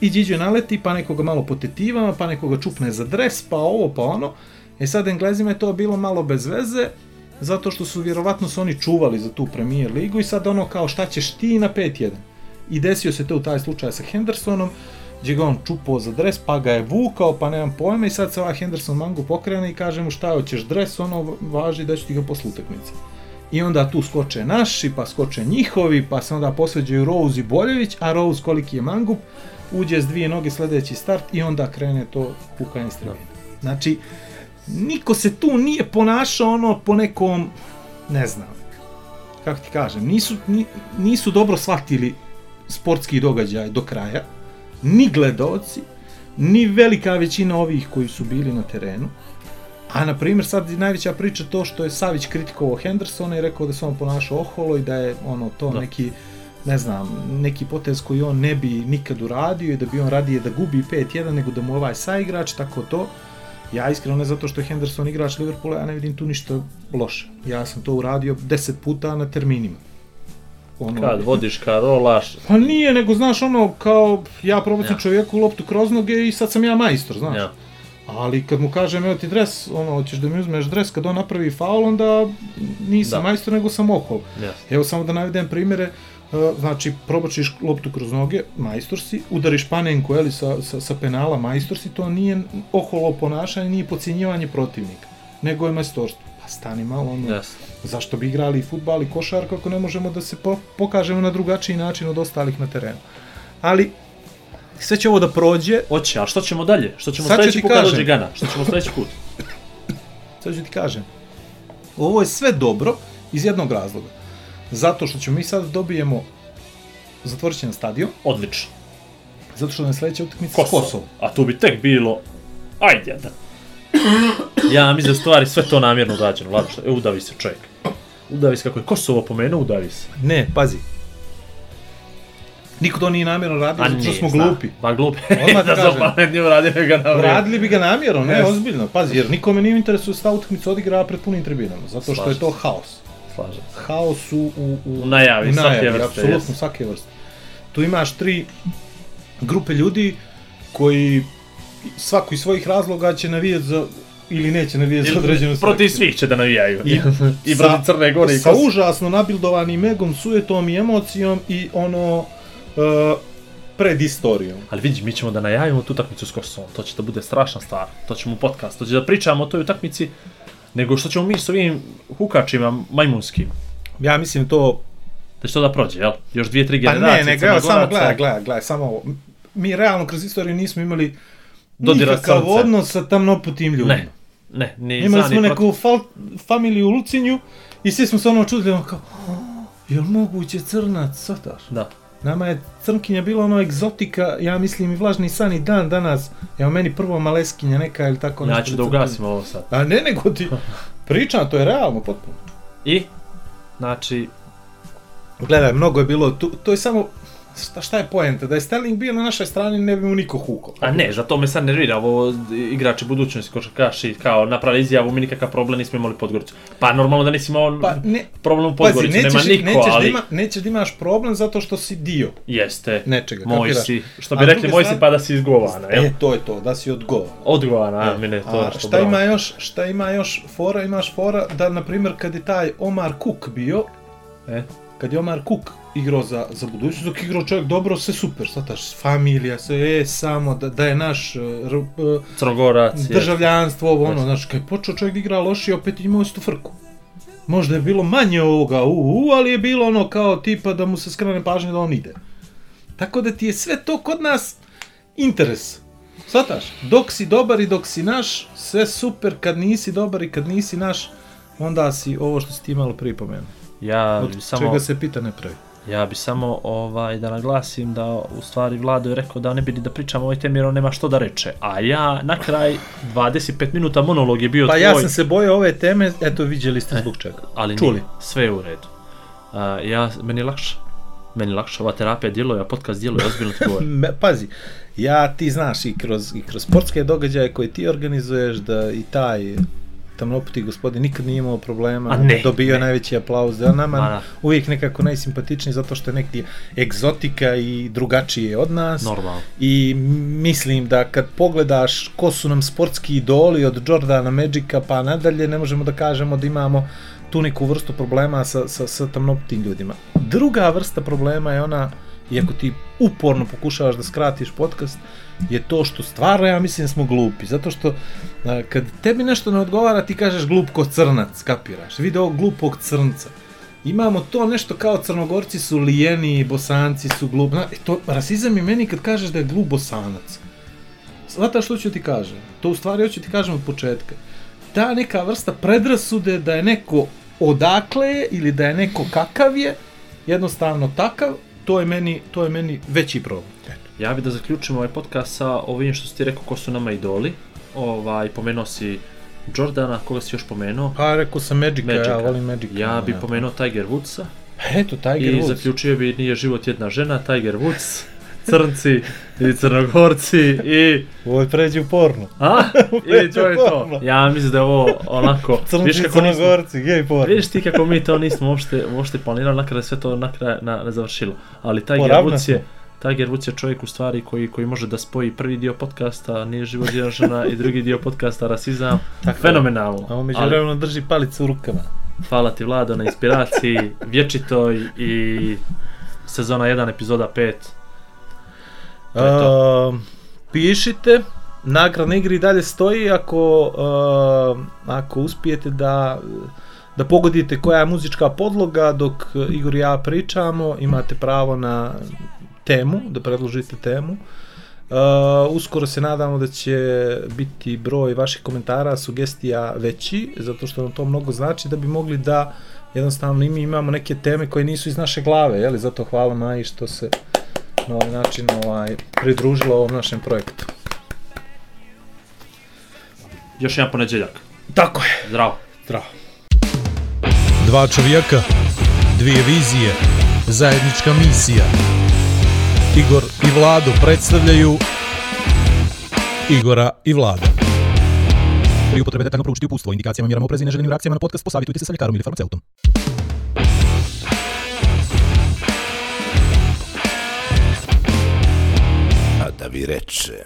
I Điđo naleti, pa nekoga malo po tetivama, pa nekoga čupne za dres, pa ovo, pa ono. E sad Englezima je to bilo malo bez veze, zato što su vjerovatno se oni čuvali za tu Premier ligu i sad ono kao šta ćeš ti na 5-1. I desio se to u taj slučaj sa Hendersonom, gdje ga on čupao za dres, pa ga je vukao, pa nemam pojma i sad se ovaj Henderson mangu pokrene i kaže mu šta hoćeš dres, ono važi da ću ti ga posle utakmice. I onda tu skoče naši, pa skoče njihovi, pa se onda posveđaju Rose i Boljević, a Rose koliki je mangup, uđe s dvije noge sljedeći start i onda krene to pukanje s tribine. Znači, niko se tu nije ponašao ono po nekom, ne znam, kako ti kažem, nisu, ni, nisu dobro shvatili sportski događaj do kraja, ni gledaoci, ni velika većina ovih koji su bili na terenu. A na primjer sad je najveća priča to što je Savić kritikovao Hendersona i rekao da se on ponašao oholo i da je ono to da. neki ne znam, neki potez koji on ne bi nikad uradio i da bi on radije da gubi 5-1 nego da mu ovaj saigrač, tako to. Ja iskreno ne zato što je Henderson igrač Liverpoola, ja ne vidim tu ništa loše. Ja sam to uradio 10 puta na terminima. Ono, kad vodiš, kad rolaš. Pa nije, nego znaš ono, kao ja probacam ja. čovjeku loptu kroz noge i sad sam ja majstor, znaš. Ja. Ali kad mu kažem, evo ti dres, ono, hoćeš da mi uzmeš dres, kad on napravi faul, onda nisam da. majstor, nego sam okol. Ja. Evo samo da navedem primjere, znači probačiš loptu kroz noge, majstor si, udariš panenku eli, sa, sa, sa penala, majstor si, to nije oholo ponašanje, nije pocijenjivanje protivnika, nego je majstorstvo. Stani malo, ono, yes. zašto bi igrali futbal i košarku ako ne možemo da se po, pokažemo na drugačiji način od ostalih na terenu. Ali, sve će ovo da prođe. Oće, a što ćemo dalje? Što ćemo sledeći put kaže Gana? Što ćemo sledeći put? [coughs] Sad ću ti kažem. Ovo je sve dobro iz jednog razloga Zato što ćemo mi sad dobijemo zatvorit će na stadion. Odlično. Zato što na sledeća utakmica Kosovo. Kosovo. A tu bi tek bilo... Ajde, da. Ja mislim da stvari sve to namjerno urađeno. Vlado, što... E, udavi se čovjek. Udavi se kako je Kosovo pomenuo, udavi se. Ne, pazi. Niko to nije namjerno radio, zato što smo zna. glupi. Pa glupi. Odmah da [laughs] kažem. Da pametni uradili ga na Radili bi ga namjerno, ne, yes. ozbiljno. Pazi, jer nikome nije interesu da sta utakmicu odigra pred punim tribinama, zato što je to haos. slažem. haos u, u, u, U najavi, u svake vrste, apsolutno jest. svake vrste. Tu imaš tri grupe ljudi koji svako iz svojih razloga će navijati za ili neće navijati za određenu Protiv selekciju. svih će da navijaju. I, I protiv Crne Gore i sa Kosova. užasno nabildovanim egom, sujetom i emocijom i ono uh, pred istorijom. Ali vidi, mi ćemo da najavimo tu utakmicu s Kosovom. To će da bude strašna stvar. To ćemo podcast. To će da pričamo o toj utakmici nego što ćemo mi s ovim hukačima majmunskim. Ja mislim to... Da će to da prođe, jel? Još dvije, tri Pa generacije ne, nego evo samo gledaj, gledaj, gledaj, samo ovo. Mi realno kroz istoriju nismo imali Dodira nikakav srce. odnos sa tamnoputim ljudima. Ne, ne, ni Imali smo neku fal, familiju u Lucinju i svi smo se ono čudili, ono kao, "Oh, jel moguće crnac, svataš? Da. Nama je crnkinja bila ono egzotika, ja mislim i vlažni san i dan danas. Evo meni prvo maleskinja neka ili tako Ja nešto ću da crnkinja. ugasim ovo sad. A ne, nego ti [laughs] pričam, to je realno potpuno. I, znači, Gledaj, mnogo je bilo, tu, to je samo, šta, šta je poenta? Da je Sterling bio na našoj strani, ne bi mu niko hukao. a ne, zato me sad nervira ovo igrači budućnosti košarkaši kao napravi izjavu, mi nikakav problem nismo imali Podgoricu. Pa normalno da nisi imao Pa ne, problem u pazi, Podgorici, nećeš, nema niko, nećeš, ali da ima, nećeš da imaš problem zato što si dio jeste. nečega, Moj kapiraš? si, što A bi s rekli, moj si pa da si izgovana, jel? E, to je to, da si odgovoran. Odgovana, a mene to A nešto šta bravo. ima još, šta ima još fora, imaš fora da, na primjer, kad je taj Omar Cook bio, E? Kad je Omar Cook igrao za, za budućnost, dok igrao čovjek dobro, sve super, svataš, familija, sve, e, samo, da, da je naš uh, r, uh, Crnogorac, je. državljanstvo, ovo, ono, znaš, kad je počeo čovjek da igra lošije, opet imao istu frku. Možda je bilo manje ovoga, u, u, ali je bilo ono kao tipa da mu se skrene pažnje da on ide. Tako da ti je sve to kod nas interes. Svataš, dok si dobar i dok si naš, sve super, kad nisi dobar i kad nisi naš, onda si ovo što si ti malo prije pomenuo. Ja Od samo, čega se pita ne pravi. ja bi samo ovaj, da naglasim da u stvari Vlado je rekao da ne bi da pričamo o ovoj temi jer on nema što da reče. A ja na kraj 25 minuta monolog je bio Pa tvoj, ja sam se bojao ove teme, eto vidjeli ste zbog čega. ali čuli. Nije, sve je u redu. A, ja, meni je lakše. Meni je lakše, ova terapija djeluje, a podcast djeluje, ozbiljno ti govorim. [laughs] Pazi, ja ti znaš i kroz, i kroz sportske događaje koje ti organizuješ da i taj tamnoputi gospodin nikad nije imao problema, ne, dobio ne. najveći aplauz, da nama Ma da. uvijek nekako najsimpatičniji zato što je neki egzotika i drugačije od nas. Normalno. I mislim da kad pogledaš ko su nam sportski idoli od Jordana Magica pa nadalje, ne možemo da kažemo da imamo tu neku vrstu problema sa, sa, sa tamnoputim ljudima. Druga vrsta problema je ona, iako ti uporno pokušavaš da skratiš podcast, je to što stvarno ja mislim da smo glupi, zato što a, kad tebi nešto ne odgovara ti kažeš glup ko crnac, kapiraš, vidi ovog glupog crnca. Imamo to nešto kao crnogorci su lijeni, bosanci su glup. Zna, e, to, rasizam je meni kad kažeš da je glup bosanac. Svataš što ću ti kažem? To u stvari hoću ti kažem od početka. Ta neka vrsta predrasude da je neko odakle je ili da je neko kakav je, jednostavno takav, to je meni, to je meni veći problem. Ja bi da zaključim ovaj podcast sa ovim što si ti rekao ko su nama idoli. Ovaj, pomenuo si Jordana, koga si još pomenuo? Pa rekao sam Magica, Magica. ja volim Magica. Ja bi da. pomenuo Tiger Woodsa. Eto, Tiger I Woods. zaključio bi nije život jedna žena, Tiger Woods, crnci i crnogorci i... Ovo pređi u porno. A? [laughs] I to je to. Ja mislim da je ovo onako... [laughs] Crnci i kako nismo, crnogorci, gej porno. Vidiš ti kako mi to nismo uopšte, uopšte planirali, na kraju sve to na kraju na, na završilo. Ali Poravna Woods je. Tiger Woods je čovjek u stvari koji, koji može da spoji prvi dio podcasta, nije život jedna žena i drugi dio podcasta rasizam. Tako. Fenomenalno. A on među Ali vremenu drži palicu u rukama. hvala ti Vlado na inspiraciji, vječitoj i sezona 1, epizoda 5. To. Uh, pišite, nagradna igra i dalje stoji ako, uh, ako uspijete da da pogodite koja je muzička podloga dok Igor i ja pričamo, imate pravo na temu, da predložite temu. Uh, uskoro se nadamo da će biti broj vaših komentara, sugestija veći, zato što nam to mnogo znači da bi mogli da jednostavno mi imamo neke teme koje nisu iz naše glave, jeli? zato hvala Maji što se na ovaj način ovaj, pridružila ovom našem projektu. Još jedan ponedjeljak. Tako je. Zdravo. Zdravo. Dva čovjeka, dvije vizije, zajednička misija. Igor i Vlado predstavljaju Igora i Vlada. Pri upotrebi detaljno proučiti upustvo, indikacijama, mjerama oprezi i neželjenim reakcijama na podcast posavitujte se sa ljekarom ili farmaceutom. Virezze.